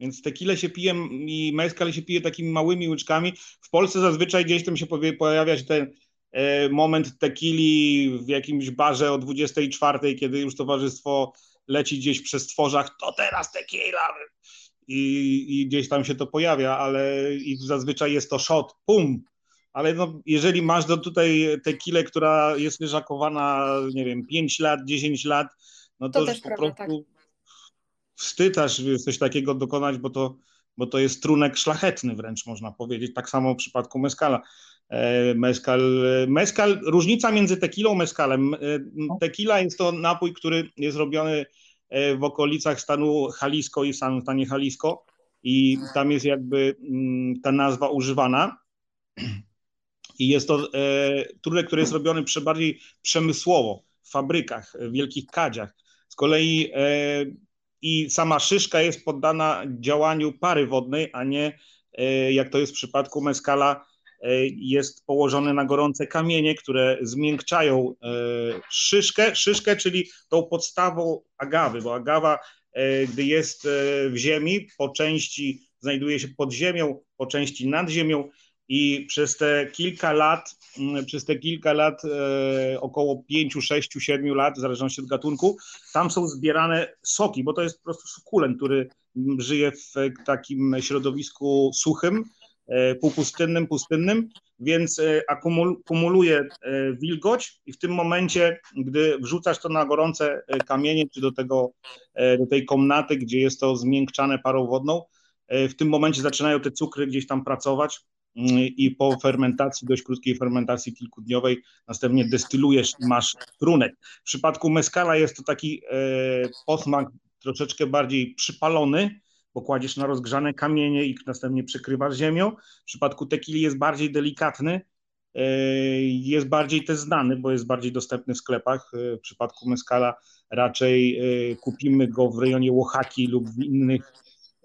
Speaker 3: Więc tequilę się pije i mezcal się pije takimi małymi łyczkami. W Polsce zazwyczaj gdzieś tam się pojawia się ten e, moment tequili w jakimś barze o 24, kiedy już towarzystwo leci gdzieś przez tworzach, to teraz tequila. I, I gdzieś tam się to pojawia, ale i zazwyczaj jest to shot, pum. Ale no, jeżeli masz do tutaj tequilę, która jest leżakowana, nie wiem, 5 lat, 10 lat, no to,
Speaker 2: To
Speaker 3: już
Speaker 2: też
Speaker 3: po
Speaker 2: prawda,
Speaker 3: prostu wstyd aż coś takiego dokonać, bo to bo to jest trunek szlachetny wręcz można powiedzieć, tak samo w przypadku meskala. E, meskal, meskal, różnica między tequilą a meskalem. E, tequila jest to napój, który jest robiony w okolicach stanu Jalisco i w samym stanie Jalisco i tam jest jakby mm, ta nazwa używana. I jest to trunek, który jest robiony przy bardziej przemysłowo, w fabrykach, w wielkich kadziach. Z kolei i sama szyszka jest poddana działaniu pary wodnej, a nie e, jak to jest w przypadku meskala, e, jest położone na gorące kamienie, które zmiękczają e, szyszkę, szyszkę, czyli tą podstawą agawy, bo agawa, gdy jest w ziemi, po części znajduje się pod ziemią, po części nad ziemią i przez te kilka lat, mm, przez te kilka lat, e, około 5, 6, 7 lat, w zależności od gatunku, tam są zbierane soki, bo to jest po prostu sukulent, który żyje w takim środowisku suchym, e, półpustynnym, pustynnym, więc e, akumuluje wilgoć i w tym momencie, gdy wrzucasz to na gorące kamienie, czy do, tego, do tej komnaty, gdzie jest to zmiękczane parą wodną, w tym momencie zaczynają te cukry gdzieś tam pracować i po fermentacji, dość krótkiej fermentacji kilkudniowej, następnie destylujesz i masz trunek. W przypadku meskala jest to taki e, posmak troszeczkę bardziej przypalony, bo kładziesz na rozgrzane kamienie i następnie przykrywasz ziemią. W przypadku tequili jest bardziej delikatny, e, jest bardziej też znany, bo jest bardziej dostępny w sklepach. E, w przypadku meskala raczej kupimy go w rejonie Oaxaki lub w innych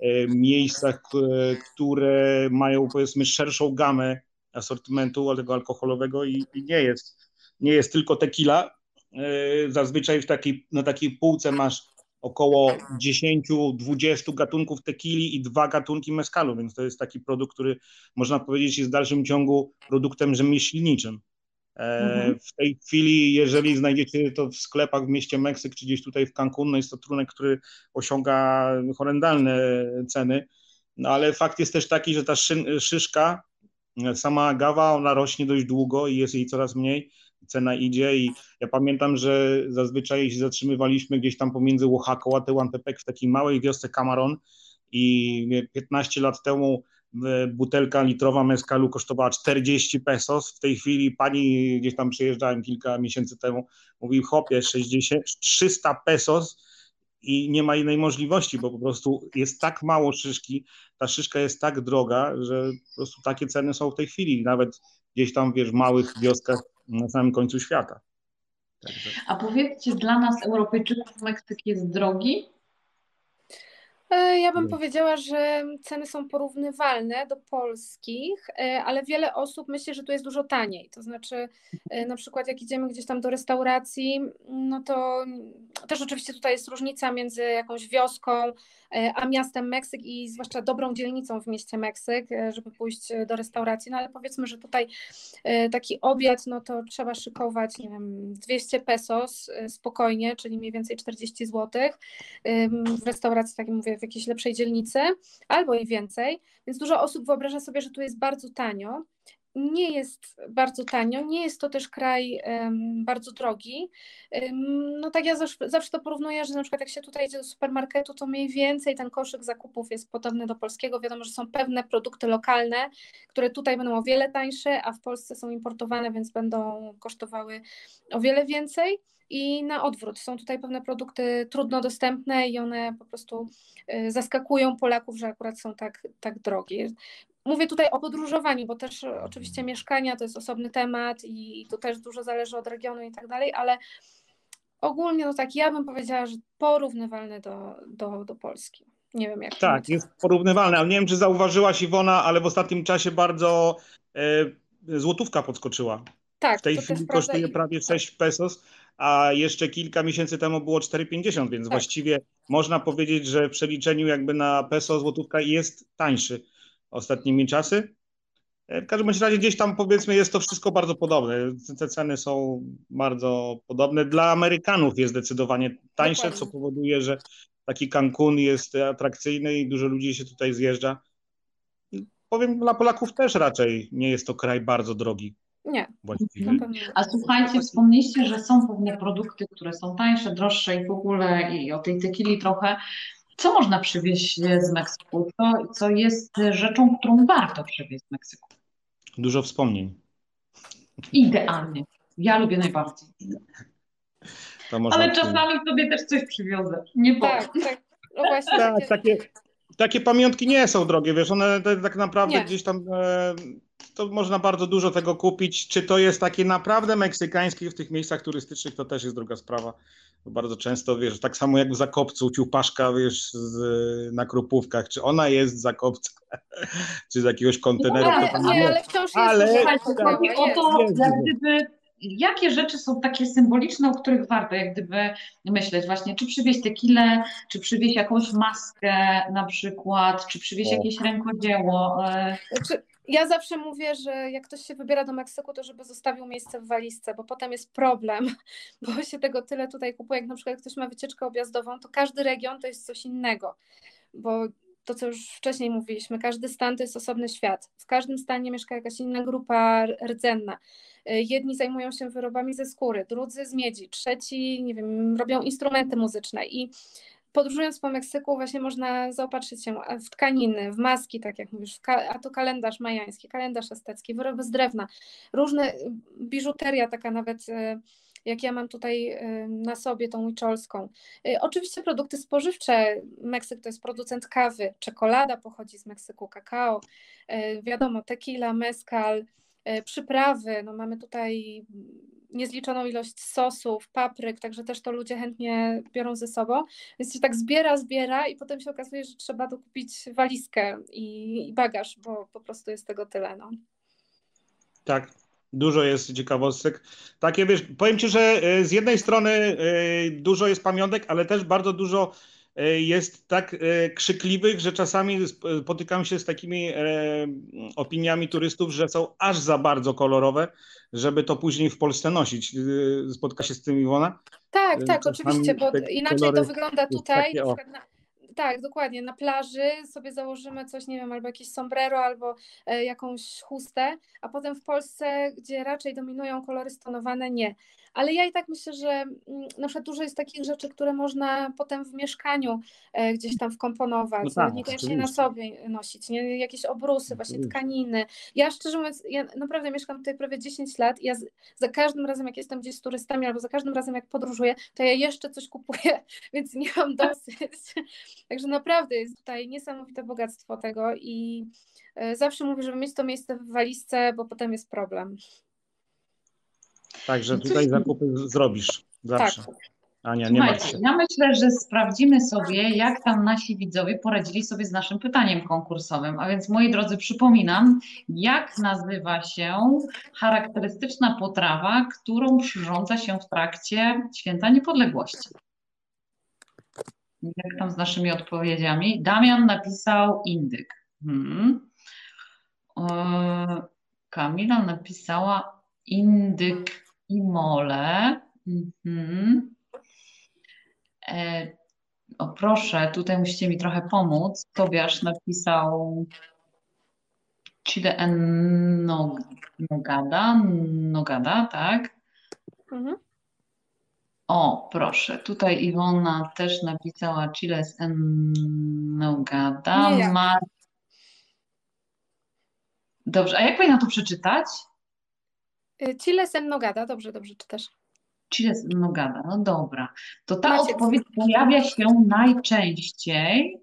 Speaker 3: E, miejscach, e, które mają powiedzmy szerszą gamę asortymentu tego alkoholowego i, nie jest nie jest tylko tequila. E, zazwyczaj w na takiej półce masz około 10-20 gatunków tequili i dwa gatunki meskalu, więc to jest taki produkt, który można powiedzieć jest w dalszym ciągu produktem rzemieślniczym. Mhm. W tej chwili, jeżeli znajdziecie to w sklepach w mieście Meksyk, czy gdzieś tutaj w Cancun, no jest to trunek, który osiąga horrendalne ceny, no ale fakt jest też taki, że ta szyszka, sama agawa, ona rośnie dość długo i jest jej coraz mniej, cena idzie i ja pamiętam, że zazwyczaj się zatrzymywaliśmy gdzieś tam pomiędzy Oaxaca a Tehuantepec w takiej małej wiosce Camaron i 15 lat temu butelka litrowa mezcalu kosztowała 40 pesos. W tej chwili pani, gdzieś tam przyjeżdżałem kilka miesięcy temu, mówił chopie 60, 300 pesos i nie ma innej możliwości, bo po prostu jest tak mało szyszki, ta szyszka jest tak droga, że po prostu takie ceny są w tej chwili, nawet gdzieś tam, wiesz, w małych wioskach na samym końcu świata.
Speaker 1: Także. A powiedzcie, dla nas Europejczyków Meksyk jest drogi?
Speaker 2: E, ja bym powiedziała, że ceny są porównywalne do polskich, e, ale wiele osób myśli, że tu jest dużo taniej. To znaczy, e, na przykład, jak idziemy gdzieś tam do restauracji, no to też oczywiście tutaj jest różnica między jakąś wioską a miastem Meksyk i zwłaszcza dobrą dzielnicą w mieście Meksyk, żeby pójść do restauracji. No ale powiedzmy, że tutaj taki obiad, no to trzeba szykować, nie wiem, 200 pesos spokojnie, czyli mniej więcej 40 zł. W restauracji, tak jak mówię, w jakiejś lepszej dzielnicy, albo i więcej. Więc dużo osób wyobraża sobie, że tu jest bardzo tanio. Nie jest bardzo tanio, nie jest to też kraj bardzo drogi. No tak ja zawsze, to porównuję, że na przykład jak się tutaj idzie do supermarketu, to mniej więcej ten koszyk zakupów jest podobny do polskiego. Wiadomo, że są pewne produkty lokalne, które tutaj będą o wiele tańsze, a w Polsce są importowane, więc będą kosztowały o wiele więcej i na odwrót. Są tutaj pewne produkty trudno dostępne i one po prostu y, zaskakują Polaków, że akurat są tak, tak drogie. Mówię tutaj o podróżowaniu, bo też oczywiście mieszkania to jest osobny temat i to też dużo zależy od regionu i tak dalej, ale ogólnie no tak, ja bym powiedziała, że porównywalne do, do, do Polski. Nie wiem jak.
Speaker 3: Tak, jest porównywalne, ale nie wiem, czy zauważyłaś Iwona, ale w ostatnim czasie bardzo e, złotówka podskoczyła. Tak, w tej chwili kosztuje prawie 6 pesos, a jeszcze kilka miesięcy temu było 4,50, więc tak. właściwie można powiedzieć, że w przeliczeniu jakby na peso złotówka jest tańszy ostatnimi czasy. E, w każdym razie gdzieś tam powiedzmy jest to wszystko bardzo podobne. Te ceny są bardzo podobne. Dla Amerykanów jest zdecydowanie tańsze, Dokładnie. co powoduje, że taki Cancun jest atrakcyjny i dużo ludzi się tutaj zjeżdża. Powiem, dla Polaków też raczej nie jest to kraj bardzo drogi.
Speaker 2: Nie.
Speaker 1: Właściwie. A słuchajcie, wspomnieliście, że są pewne produkty, które są tańsze, droższe i w ogóle i o tej tequili trochę. Co można przywieźć z Meksyku? Co, co jest rzeczą, którą warto przywieźć z Meksyku?
Speaker 3: Dużo wspomnień.
Speaker 1: Idealnie. Ja lubię najbardziej. Ale czasami sobie też coś przywiozę. Nie
Speaker 2: tak, tak. No właśnie.
Speaker 3: Tak, takie, takie pamiątki nie są drogie, wiesz, one tak naprawdę nie. gdzieś tam e, to można bardzo dużo tego kupić. Czy to jest takie naprawdę meksykańskie w tych miejscach turystycznych, to też jest druga sprawa. Bardzo często, wiesz, tak samo jak w Zakopcu, ciupaszka, wiesz, z, na Krupówkach, czy ona jest z Zakopca, [laughs] czy z jakiegoś konteneru.
Speaker 2: No, ale, nie, ale wciąż jest. Ale,
Speaker 1: tak, o to, jak gdyby jakie rzeczy są takie symboliczne, o których warto jak gdyby myśleć właśnie, czy przywieźć tequilę, czy przywieźć jakąś maskę na przykład, czy przywieźć jakieś rękodzieło. E,
Speaker 2: znaczy, ja zawsze mówię, że jak ktoś się wybiera do Meksyku, to żeby zostawił miejsce w walizce, bo potem jest problem, [laughs] bo się tego tyle tutaj kupuje. Jak na przykład ktoś ma wycieczkę objazdową, to każdy region to jest coś innego, bo to, co już wcześniej mówiliśmy, każdy stan to jest osobny świat. W każdym stanie mieszka jakaś inna grupa rdzenna. Y, jedni zajmują się wyrobami ze skóry, drudzy z miedzi, trzeci, nie wiem, robią instrumenty muzyczne i podróżując po Meksyku właśnie można zaopatrzyć się w tkaniny, w maski, tak jak mówisz, a to kalendarz majański, kalendarz aztecki, wyroby z drewna, różne, y, biżuteria taka nawet y, jak ja mam tutaj na sobie tą łyczolską. Oczywiście produkty spożywcze, Meksyk to jest producent kawy, czekolada pochodzi z Meksyku, kakao, wiadomo, tequila, mezcal, przyprawy, no mamy tutaj niezliczoną ilość sosów, papryk, także też to ludzie chętnie biorą ze sobą. Więc się tak zbiera, zbiera i potem się okazuje, że trzeba dokupić walizkę i, i bagaż, bo po prostu jest tego tyle. No.
Speaker 3: Tak, Dużo jest ciekawostek. Takie wiesz, powiem ci, że e, z jednej strony e, dużo jest pamiątek, ale też bardzo dużo jest tak krzykliwych, że czasami spotykam się z takimi opiniami turystów, że są aż za bardzo kolorowe, żeby to później w Polsce nosić. Spotka się z tym Iwona?
Speaker 2: Tak, tak, czasami oczywiście, bo inaczej to wygląda tutaj. Na, tak, dokładnie. Na plaży sobie założymy coś, nie wiem, albo jakieś sombrero, albo e, jakąś chustę, a potem w Polsce, gdzie raczej dominują kolory stonowane, nie. Ale ja i tak myślę, że mm, na przykład dużo jest takich rzeczy, które można potem w mieszkaniu e, gdzieś tam wkomponować, no tak, niekoniecznie na sobie nosić, nie? jakieś obrusy, właśnie tkaniny. Ja szczerze mówiąc, ja naprawdę mieszkam tutaj prawie 10 lat i ja za każdym razem, jak jestem gdzieś z turystami, albo za każdym razem, jak podróżuję, to ja jeszcze coś kupuję, [laughs] więc nie mam dosyć. Także naprawdę jest tutaj niesamowite bogactwo tego i e, zawsze mówię, żeby mieć to miejsce w walizce, bo potem jest problem.
Speaker 3: Także tutaj zakupy zrobisz zawsze. Tak. Ania, nie Słuchajcie,
Speaker 1: się. ja myślę, że sprawdzimy sobie, jak tam nasi widzowie poradzili sobie z naszym pytaniem konkursowym. A więc, moi drodzy, przypominam, jak nazywa się charakterystyczna potrawa, którą przyrządza się w trakcie święta niepodległości. Jak tam z naszymi odpowiedziami? Damian napisał indyk. Hmm. Kamila napisała indyk i mole. Mhm. E, o proszę, tutaj musicie mi trochę pomóc. Tobiasz napisał Chile en Nogada, Nogada, tak? Mhm. O, proszę, tutaj Iwona też napisała Chiles en Nogada.
Speaker 2: Mar...
Speaker 1: Dobrze, a jak powinna to przeczytać?
Speaker 2: Y, Chiles en Nogada, dobrze, dobrze czytasz.
Speaker 1: Chiles en Nogada, no dobra. To ta Macie odpowiedź pojawia się najczęściej.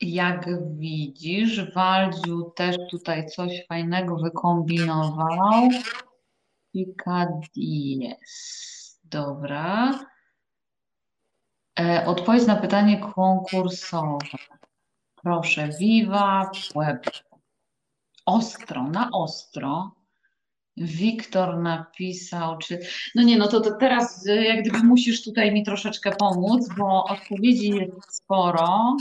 Speaker 1: Jak widzisz, Waldziu też tutaj coś fajnego wykombinował. Picadies. Dobra. E, odpowiedź na pytanie konkursowe. Proszę, Viva Pueblo. Ostro, na ostro. Wiktor napisał, czy. No nie, no to, to teraz y, jak gdyby musisz tutaj mi troszeczkę pomóc, bo odpowiedzi jest sporo.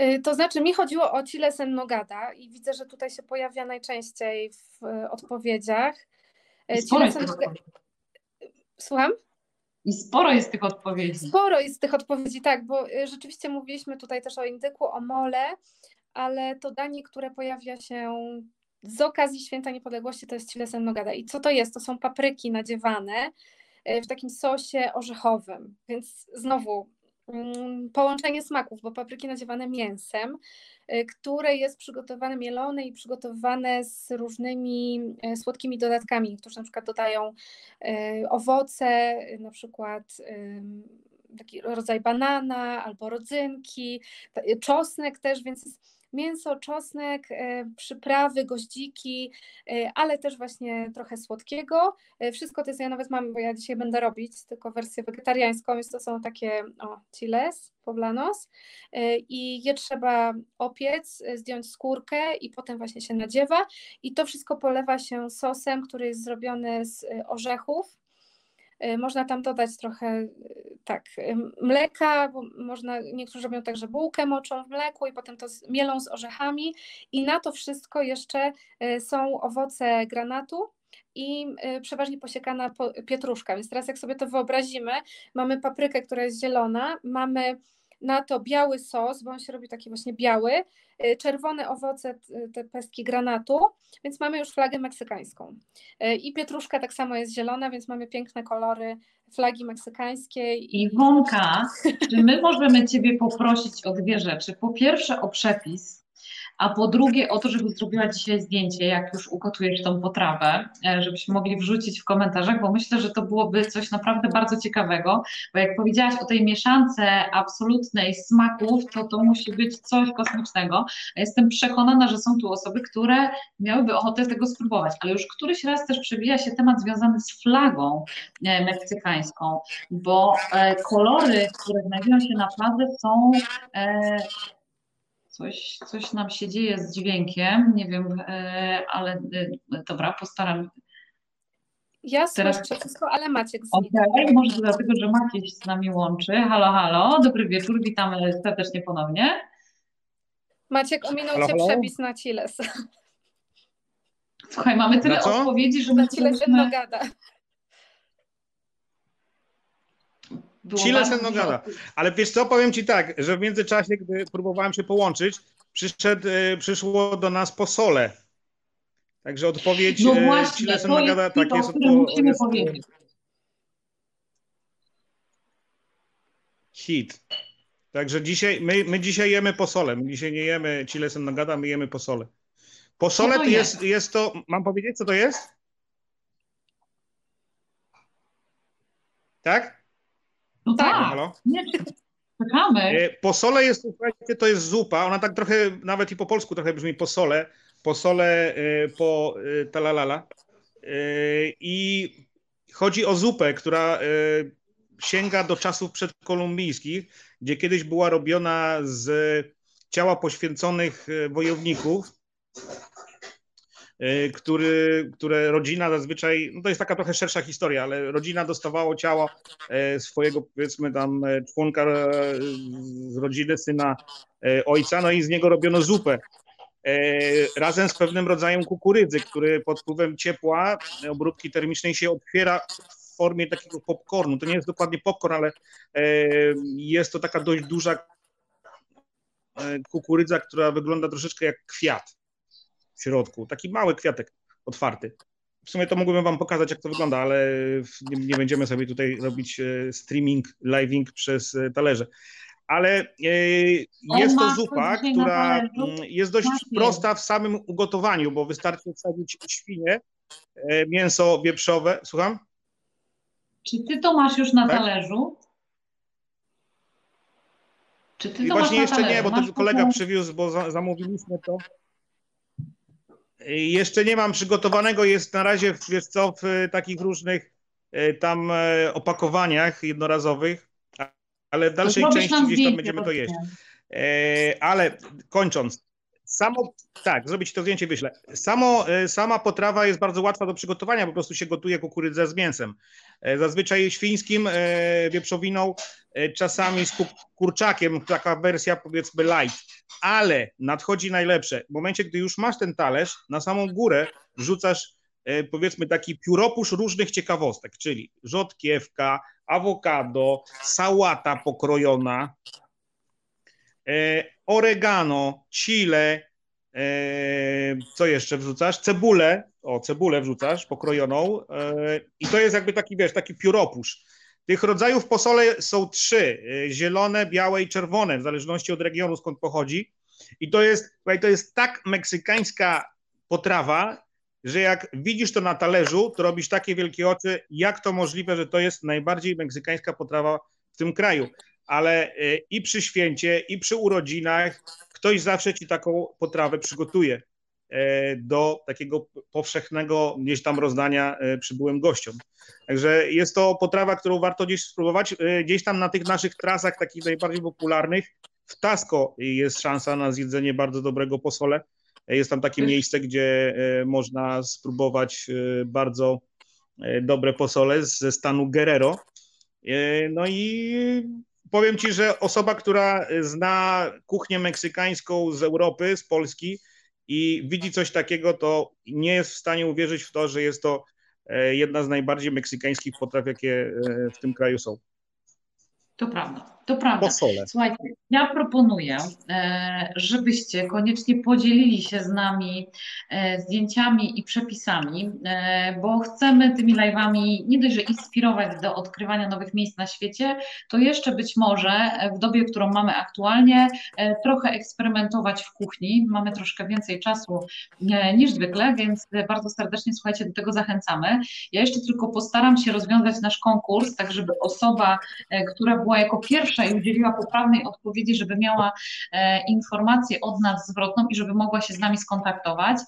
Speaker 2: Y, to znaczy, mi chodziło o Cilesen Nogada i widzę, że tutaj się pojawia najczęściej w y, odpowiedziach.
Speaker 1: Sporo jest
Speaker 2: Słucham?
Speaker 1: I sporo jest tych odpowiedzi.
Speaker 2: Sporo jest tych odpowiedzi, tak, bo rzeczywiście mówiliśmy tutaj też o indyku, o mole, ale to danie, które pojawia się z okazji Święta Niepodległości to jest Cilesen Nogada. I co to jest? To są papryki nadziewane e, w takim sosie orzechowym. Więc znowu mm, połączenie smaków, bo papryki nadziewane mięsem, y, które jest przygotowane, mielone i przygotowane z różnymi y, słodkimi dodatkami, którzy na przykład dodają owoce, na przykład taki rodzaj banana albo rodzynki, czosnek też, więc jest mięso, czosnek, e, przyprawy, goździki, e, ale też właśnie trochę słodkiego. E, wszystko to jest, ja nawet mam, bo ja dzisiaj będę robić tylko wersję wegetariańską, więc to są takie o, chiles, poblanos. I je trzeba opiec, zdjąć skórkę i potem właśnie się nadziewa. I to wszystko polewa się sosem, który jest zrobiony z orzechów, można tam dodać trochę y, tak, y, mleka, bo można, niektórzy robią tak, że bułkę moczą w mleku i potem to mielą z orzechami i na to wszystko jeszcze są owoce granatu i przeważnie posiekana pietruszka. Więc teraz jak sobie to wyobrazimy, mamy paprykę, która jest zielona, mamy na to biały sos, bo on się robi taki właśnie biały, y, czerwone owoce, te pestki granatu, więc mamy już flagę meksykańską. Y, I pietruszka tak samo jest zielona, więc mamy piękne kolory flagi meksykańskiej.
Speaker 1: Iwonka, czy my możemy Ciebie poprosić o dwie rzeczy? Po pierwsze o przepis a po drugie o to, żeby zrobiła dzisiaj zdjęcie, jak już ugotujesz tą potrawę, e, żebyśmy mogli wrzucić w komentarzach, bo myślę, że to byłoby coś naprawdę bardzo ciekawego, bo jak powiedziałaś o tej mieszance absolutnej smaków, to to musi być coś kosmicznego. Jestem przekonana, że są tu osoby, które miałyby ochotę tego spróbować, ale już któryś raz też przewija się temat związany z flagą e, meksykańską, bo e, kolory, które znajdują się na fladze są Coś, coś nam się dzieje z dźwiękiem, nie wiem, e, ale e, dobra, postaram
Speaker 2: ja Teraz... słyszę wszystko, ale Maciek znika.
Speaker 1: Okay, może dlatego, że Maciek z nami łączy. Halo, halo, dobry wieczór, witamy serdecznie ponownie.
Speaker 2: Maciek, ominął halo, Cię halo? przepis na Ciles.
Speaker 1: Słuchaj, mamy tyle odpowiedzi, że...
Speaker 2: Na Ciles jedno gada.
Speaker 3: Chile Senogada. Ale wiesz co, powiem ci tak, że w międzyczasie, gdy próbowałem się połączyć, przyszedł, e, przyszło do nas posole. Także odpowiedź
Speaker 1: no e, właśnie, Chile Senogada tak jest. Jest powiedzieć.
Speaker 3: Hit. Także dzisiaj, my, my dzisiaj jemy posole. My dzisiaj nie jemy Chile Senogada, my jemy posole. Posole to jest, jest, jest to, mam powiedzieć, co to jest? Tak?
Speaker 1: No tak. Halo? Nie, czekamy. E,
Speaker 3: posole jest, słuchajcie, to jest zupa. Ona tak trochę, nawet i po polsku trochę brzmi posole. Posole e, po e, talalala. I chodzi o zupę, która sięga do czasów przedkolumbijskich, gdzie kiedyś była robiona z ciała poświęconych wojowników który, które rodzina zazwyczaj, no to jest taka trochę szersza historia, ale rodzina dostawało ciało e, swojego powiedzmy tam e, członka e, z rodziny, syna ojca, no i z niego robiono zupę. Razem z pewnym rodzajem kukurydzy, który pod wpływem ciepła, obróbki termicznej się otwiera w formie takiego popcornu. To nie jest dokładnie popcorn, ale jest to taka dość duża kukurydza, która wygląda troszeczkę jak kwiat w środku. Taki mały kwiatek otwarty. W sumie to mógłbym wam pokazać, jak to wygląda, ale nie, nie będziemy sobie tutaj robić e, streaming, living przez e, talerze. Ale e, jest to zupa, która jest dość prosta w samym ugotowaniu, bo wystarczy wsadzić świnie, mięso wieprzowe. Słucham?
Speaker 1: Czy ty to masz już na tak? talerzu?
Speaker 3: Czy ty to I właśnie jeszcze nie, bo to kolega przywiózł, bo zamówiliśmy to. Jeszcze nie mam przygotowanego, jest na razie wiesz co, w takich różnych e, tam e, opakowaniach jednorazowych, ale w dalszej części gdzieś tam będziemy to jeść. E, ale kończąc, samo, tak, zrobić to zdjęcie, wyślę. Samo, sama potrawa jest bardzo łatwa do przygotowania, po prostu się gotuje kukurydzę z mięsem. Zazwyczaj świńskim, wieprzowiną, czasami z kurczakiem, taka wersja powiedzmy light ale nadchodzi najlepsze. W momencie, gdy już masz ten talerz, na samą górę wrzucasz e, powiedzmy taki pióropusz różnych ciekawostek, czyli rzodkiewka, awokado, sałata pokrojona, e, oregano, chile, e, co jeszcze wrzucasz? Cebulę, o cebulę wrzucasz pokrojoną i to jest jakby taki, wiesz, taki pióropusz. Tych rodzajów posole są trzy: zielone, białe i czerwone, w zależności od regionu, skąd pochodzi. I to jest, to jest tak meksykańska potrawa, że jak widzisz to na talerzu, to robisz takie wielkie oczy, jak to możliwe, że to jest najbardziej meksykańska potrawa w tym kraju. Ale i przy święcie, i przy urodzinach ktoś zawsze ci taką potrawę przygotuje. E, do takiego powszechnego gdzieś tam rozdania e, przybyłym gościom. Także jest to potrawa, którą warto gdzieś spróbować. Gdzieś tam na tych naszych trasach, takich najbardziej popularnych, w Tasco jest szansa na zjedzenie bardzo dobrego posole. Jest tam takie miejsce, gdzie można spróbować bardzo dobre posole ze stanu Guerrero. No i powiem Ci, że osoba, która zna kuchnię meksykańską z Europy, z Polski, i widzi coś takiego, to nie jest w stanie uwierzyć w to, że jest to e, jedna z najbardziej meksykańskich potraw, jakie e, w tym kraju są.
Speaker 1: To prawda. To prawda. Posole. Słuchajcie, ja proponuję, e, żebyście koniecznie podzielili się z nami e, zdjęciami i przepisami, e, bo chcemy tymi live'ami nie dość, że inspirować do odkrywania nowych miejsc na świecie, to jeszcze być może w dobie, którą mamy aktualnie, trochę eksperymentować w kuchni. Mamy troszkę więcej czasu niż zwykle, więc bardzo serdecznie słuchajcie, do tego zachęcamy. Ja jeszcze tylko postaram się rozwiązać nasz konkurs, tak żeby osoba, która była jako pierwsza pierwsza i udzieliła poprawnej odpowiedzi, żeby miała e, informację od nas zwrotną i żeby mogła się z nami skontaktować.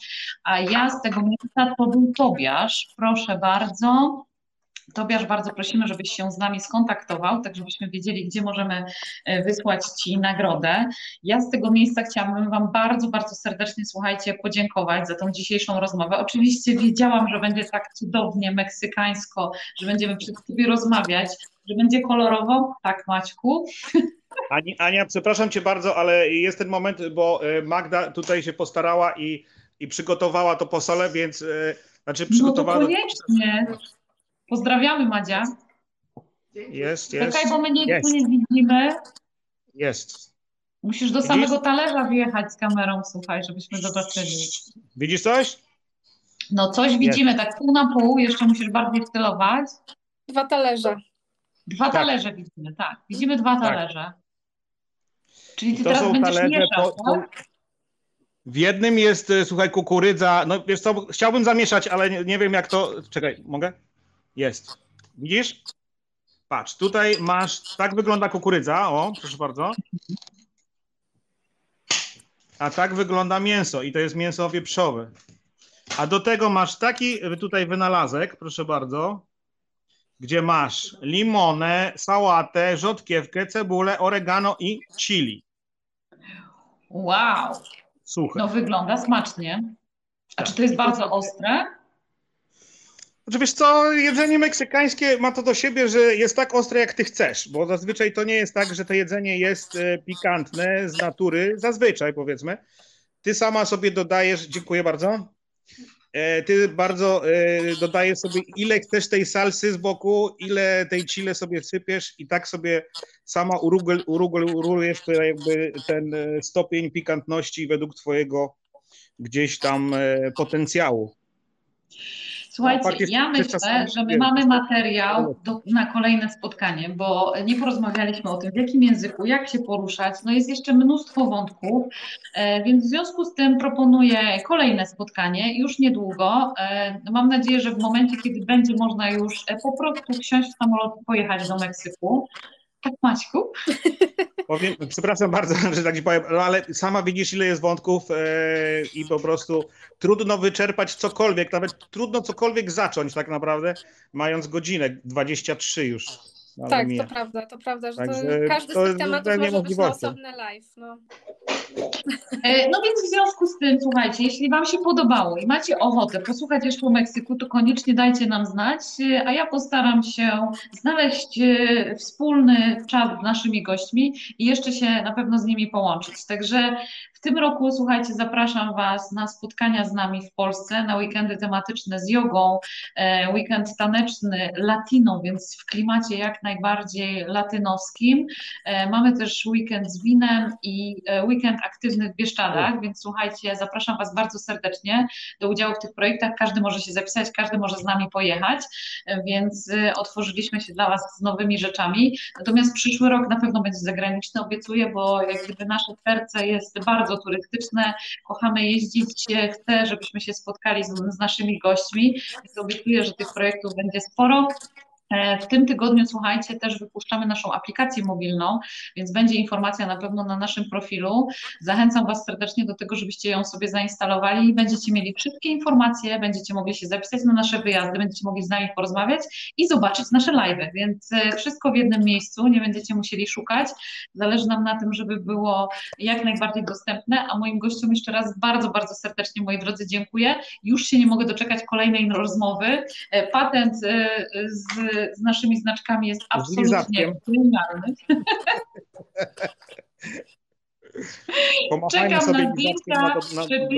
Speaker 1: A ja z tego miejsca to był Tobiasz. Proszę bardzo. Tobiasz, bardzo prosimy, żebyś się z nami skontaktował, tak żebyśmy wiedzieli, gdzie możemy e, wysłać Ci nagrodę. Ja z tego miejsca chciałabym Wam bardzo, bardzo serdecznie, słuchajcie, podziękować za tą dzisiejszą rozmowę. Oczywiście wiedziałam, że będzie tak cudownie, meksykańsko, że będziemy przed Ciebie rozmawiać, że będzie kolorowo. Tak, Maćku.
Speaker 3: Ani, Ania, przepraszam Cię bardzo, ale jest ten moment, bo e, Magda tutaj się postarała i, i przygotowała to posole, więc e, znaczy przygotowała.
Speaker 1: No to koniecznie. Pozdrawiamy Madzia.
Speaker 3: Jest, jest.
Speaker 1: Czekaj, bo my nie, jest. nie widzimy.
Speaker 3: Jest.
Speaker 1: Musisz do Widzisz? samego talerza wjechać z kamerą, słuchaj, żebyśmy zobaczyli.
Speaker 3: Widzisz coś?
Speaker 1: No coś widzimy, tak pół na pół, jeszcze musisz bardziej stylować.
Speaker 2: Dwa talerze.
Speaker 1: Dwa tak. talerze widzimy, tak. Widzimy dwa tak. talerze. Czyli ty
Speaker 3: to
Speaker 1: teraz będziesz mieszał, po, tak?
Speaker 3: W jednym jest, e, słuchaj, kukurydza. No wiesz co, chciałbym zamieszać, ale nie, nie wiem jak to. Czekaj, mogę? Jest. Widzisz? Patrz, tutaj masz, tak wygląda kukurydza, o, proszę bardzo. A tak wygląda mięso i to jest mięso wieprzowe. A do tego masz taki tutaj wynalazek, proszę bardzo gdzie masz limonę, sałatę, rzodkiewkę, cebulę, oregano i chili.
Speaker 1: Wow. Słuchaj. No wygląda smacznie. A tak. czy to jest bardzo ostre?
Speaker 3: Znaczy wiesz co, jedzenie meksykańskie ma to do siebie, że jest tak ostre jak ty chcesz, bo zazwyczaj to nie jest tak, że to jedzenie jest e, pikantne z natury, zazwyczaj powiedzmy. Ty sama sobie dodajesz, dziękuję bardzo, E, ty bardzo e, dodajesz sobie, ile chcesz tej salsy z boku, ile tej chile sobie sypiesz i tak sobie sama uregulujesz jakby ten stopień pikantności według twojego gdzieś tam potencjału.
Speaker 1: Słuchajcie, no, ja myślę, że my mamy materiał do, na kolejne spotkanie, bo nie porozmawialiśmy o tym, w jakim języku, jak się poruszać. No jest jeszcze mnóstwo wątków, e, więc w związku z tym proponuję kolejne spotkanie już niedługo. E, mam nadzieję, że w momencie, kiedy będzie można już e, po prostu wsiąść w samolot i pojechać do Meksyku. Tak, Maćku?
Speaker 3: Powiem, przepraszam bardzo, [laughs] że tak ci powiem, no ale sama widzisz, ile jest wątków e, i po prostu trudno wyczerpać cokolwiek, nawet trudno cokolwiek zacząć tak naprawdę, mając godzinę 23 już.
Speaker 2: Tak, to prawda, to prawda, że to, każdy to z tych tematów może być na osobny live. No.
Speaker 1: E, no więc w związku z tym, słuchajcie, jeśli Wam się podobało i macie ochotę posłuchać jeszcze o Meksyku, to koniecznie dajcie nam znać, a ja postaram się znaleźć e, wspólny czas z naszymi gośćmi i jeszcze się na pewno z nimi połączyć. Także tym roku, słuchajcie, zapraszam Was na spotkania z nami w Polsce, na weekendy tematyczne z jogą, e, weekend taneczny latino, więc w klimacie jak najbardziej latynoskim. E, mamy też weekend z winem i e, weekend aktywny w Bieszczadach, więc słuchajcie, zapraszam Was bardzo serdecznie do udziału w tych projektach. Każdy może się zapisać, każdy może z nami pojechać, więc otworzyliśmy się dla Was z nowymi rzeczami. Natomiast przyszły rok na pewno będzie zagraniczny, obiecuję, bo jak gdyby nasze serce jest bardzo turystyczne, kochamy jeździć, chcę, żebyśmy się spotkali z, z naszymi gośćmi, więc obiecuję, że tych projektów będzie sporo. E, W tym tygodniu, słuchajcie, też wypuszczamy naszą aplikację mobilną, więc będzie informacja na pewno na naszym profilu. Zachęcam Was serdecznie do tego, żebyście ją sobie zainstalowali i będziecie mieli wszystkie informacje, będziecie mogli się zapisać na nasze wyjazdy, będziecie mogli z nami porozmawiać i zobaczyć nasze live, więc e, wszystko w jednym miejscu, nie będziecie musieli szukać. Zależy nam na tym, żeby było jak najbardziej dostępne, a moim gościom jeszcze raz bardzo, bardzo serdecznie, moi drodzy, dziękuję. Już się nie mogę doczekać kolejnej rozmowy. E, Patent z, z naszymi znaczkami jest absolutnie genialny. [laughs]
Speaker 3: Pomachajmy
Speaker 1: Czekam na zdjęcia,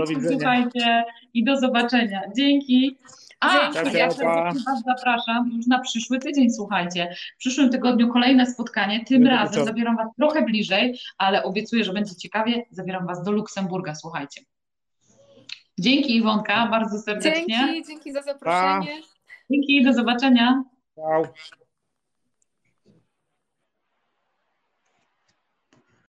Speaker 3: widzenia.
Speaker 1: słuchajcie i do zobaczenia. Dzięki. A,
Speaker 2: Dzięki.
Speaker 1: ja Was zapraszam już na przyszły tydzień, słuchajcie. W przyszłym tygodniu kolejne spotkanie, tym
Speaker 3: Dobry
Speaker 1: razem zabieram Was trochę bliżej, ale obiecuję, że będzie ciekawie. Zabieram Was do Luksemburga, słuchajcie. Dzięki Iwonka, bardzo serdecznie.
Speaker 2: Dzięki, dzięki za zaproszenie.
Speaker 1: Dzięki, do zobaczenia.
Speaker 3: Tchau.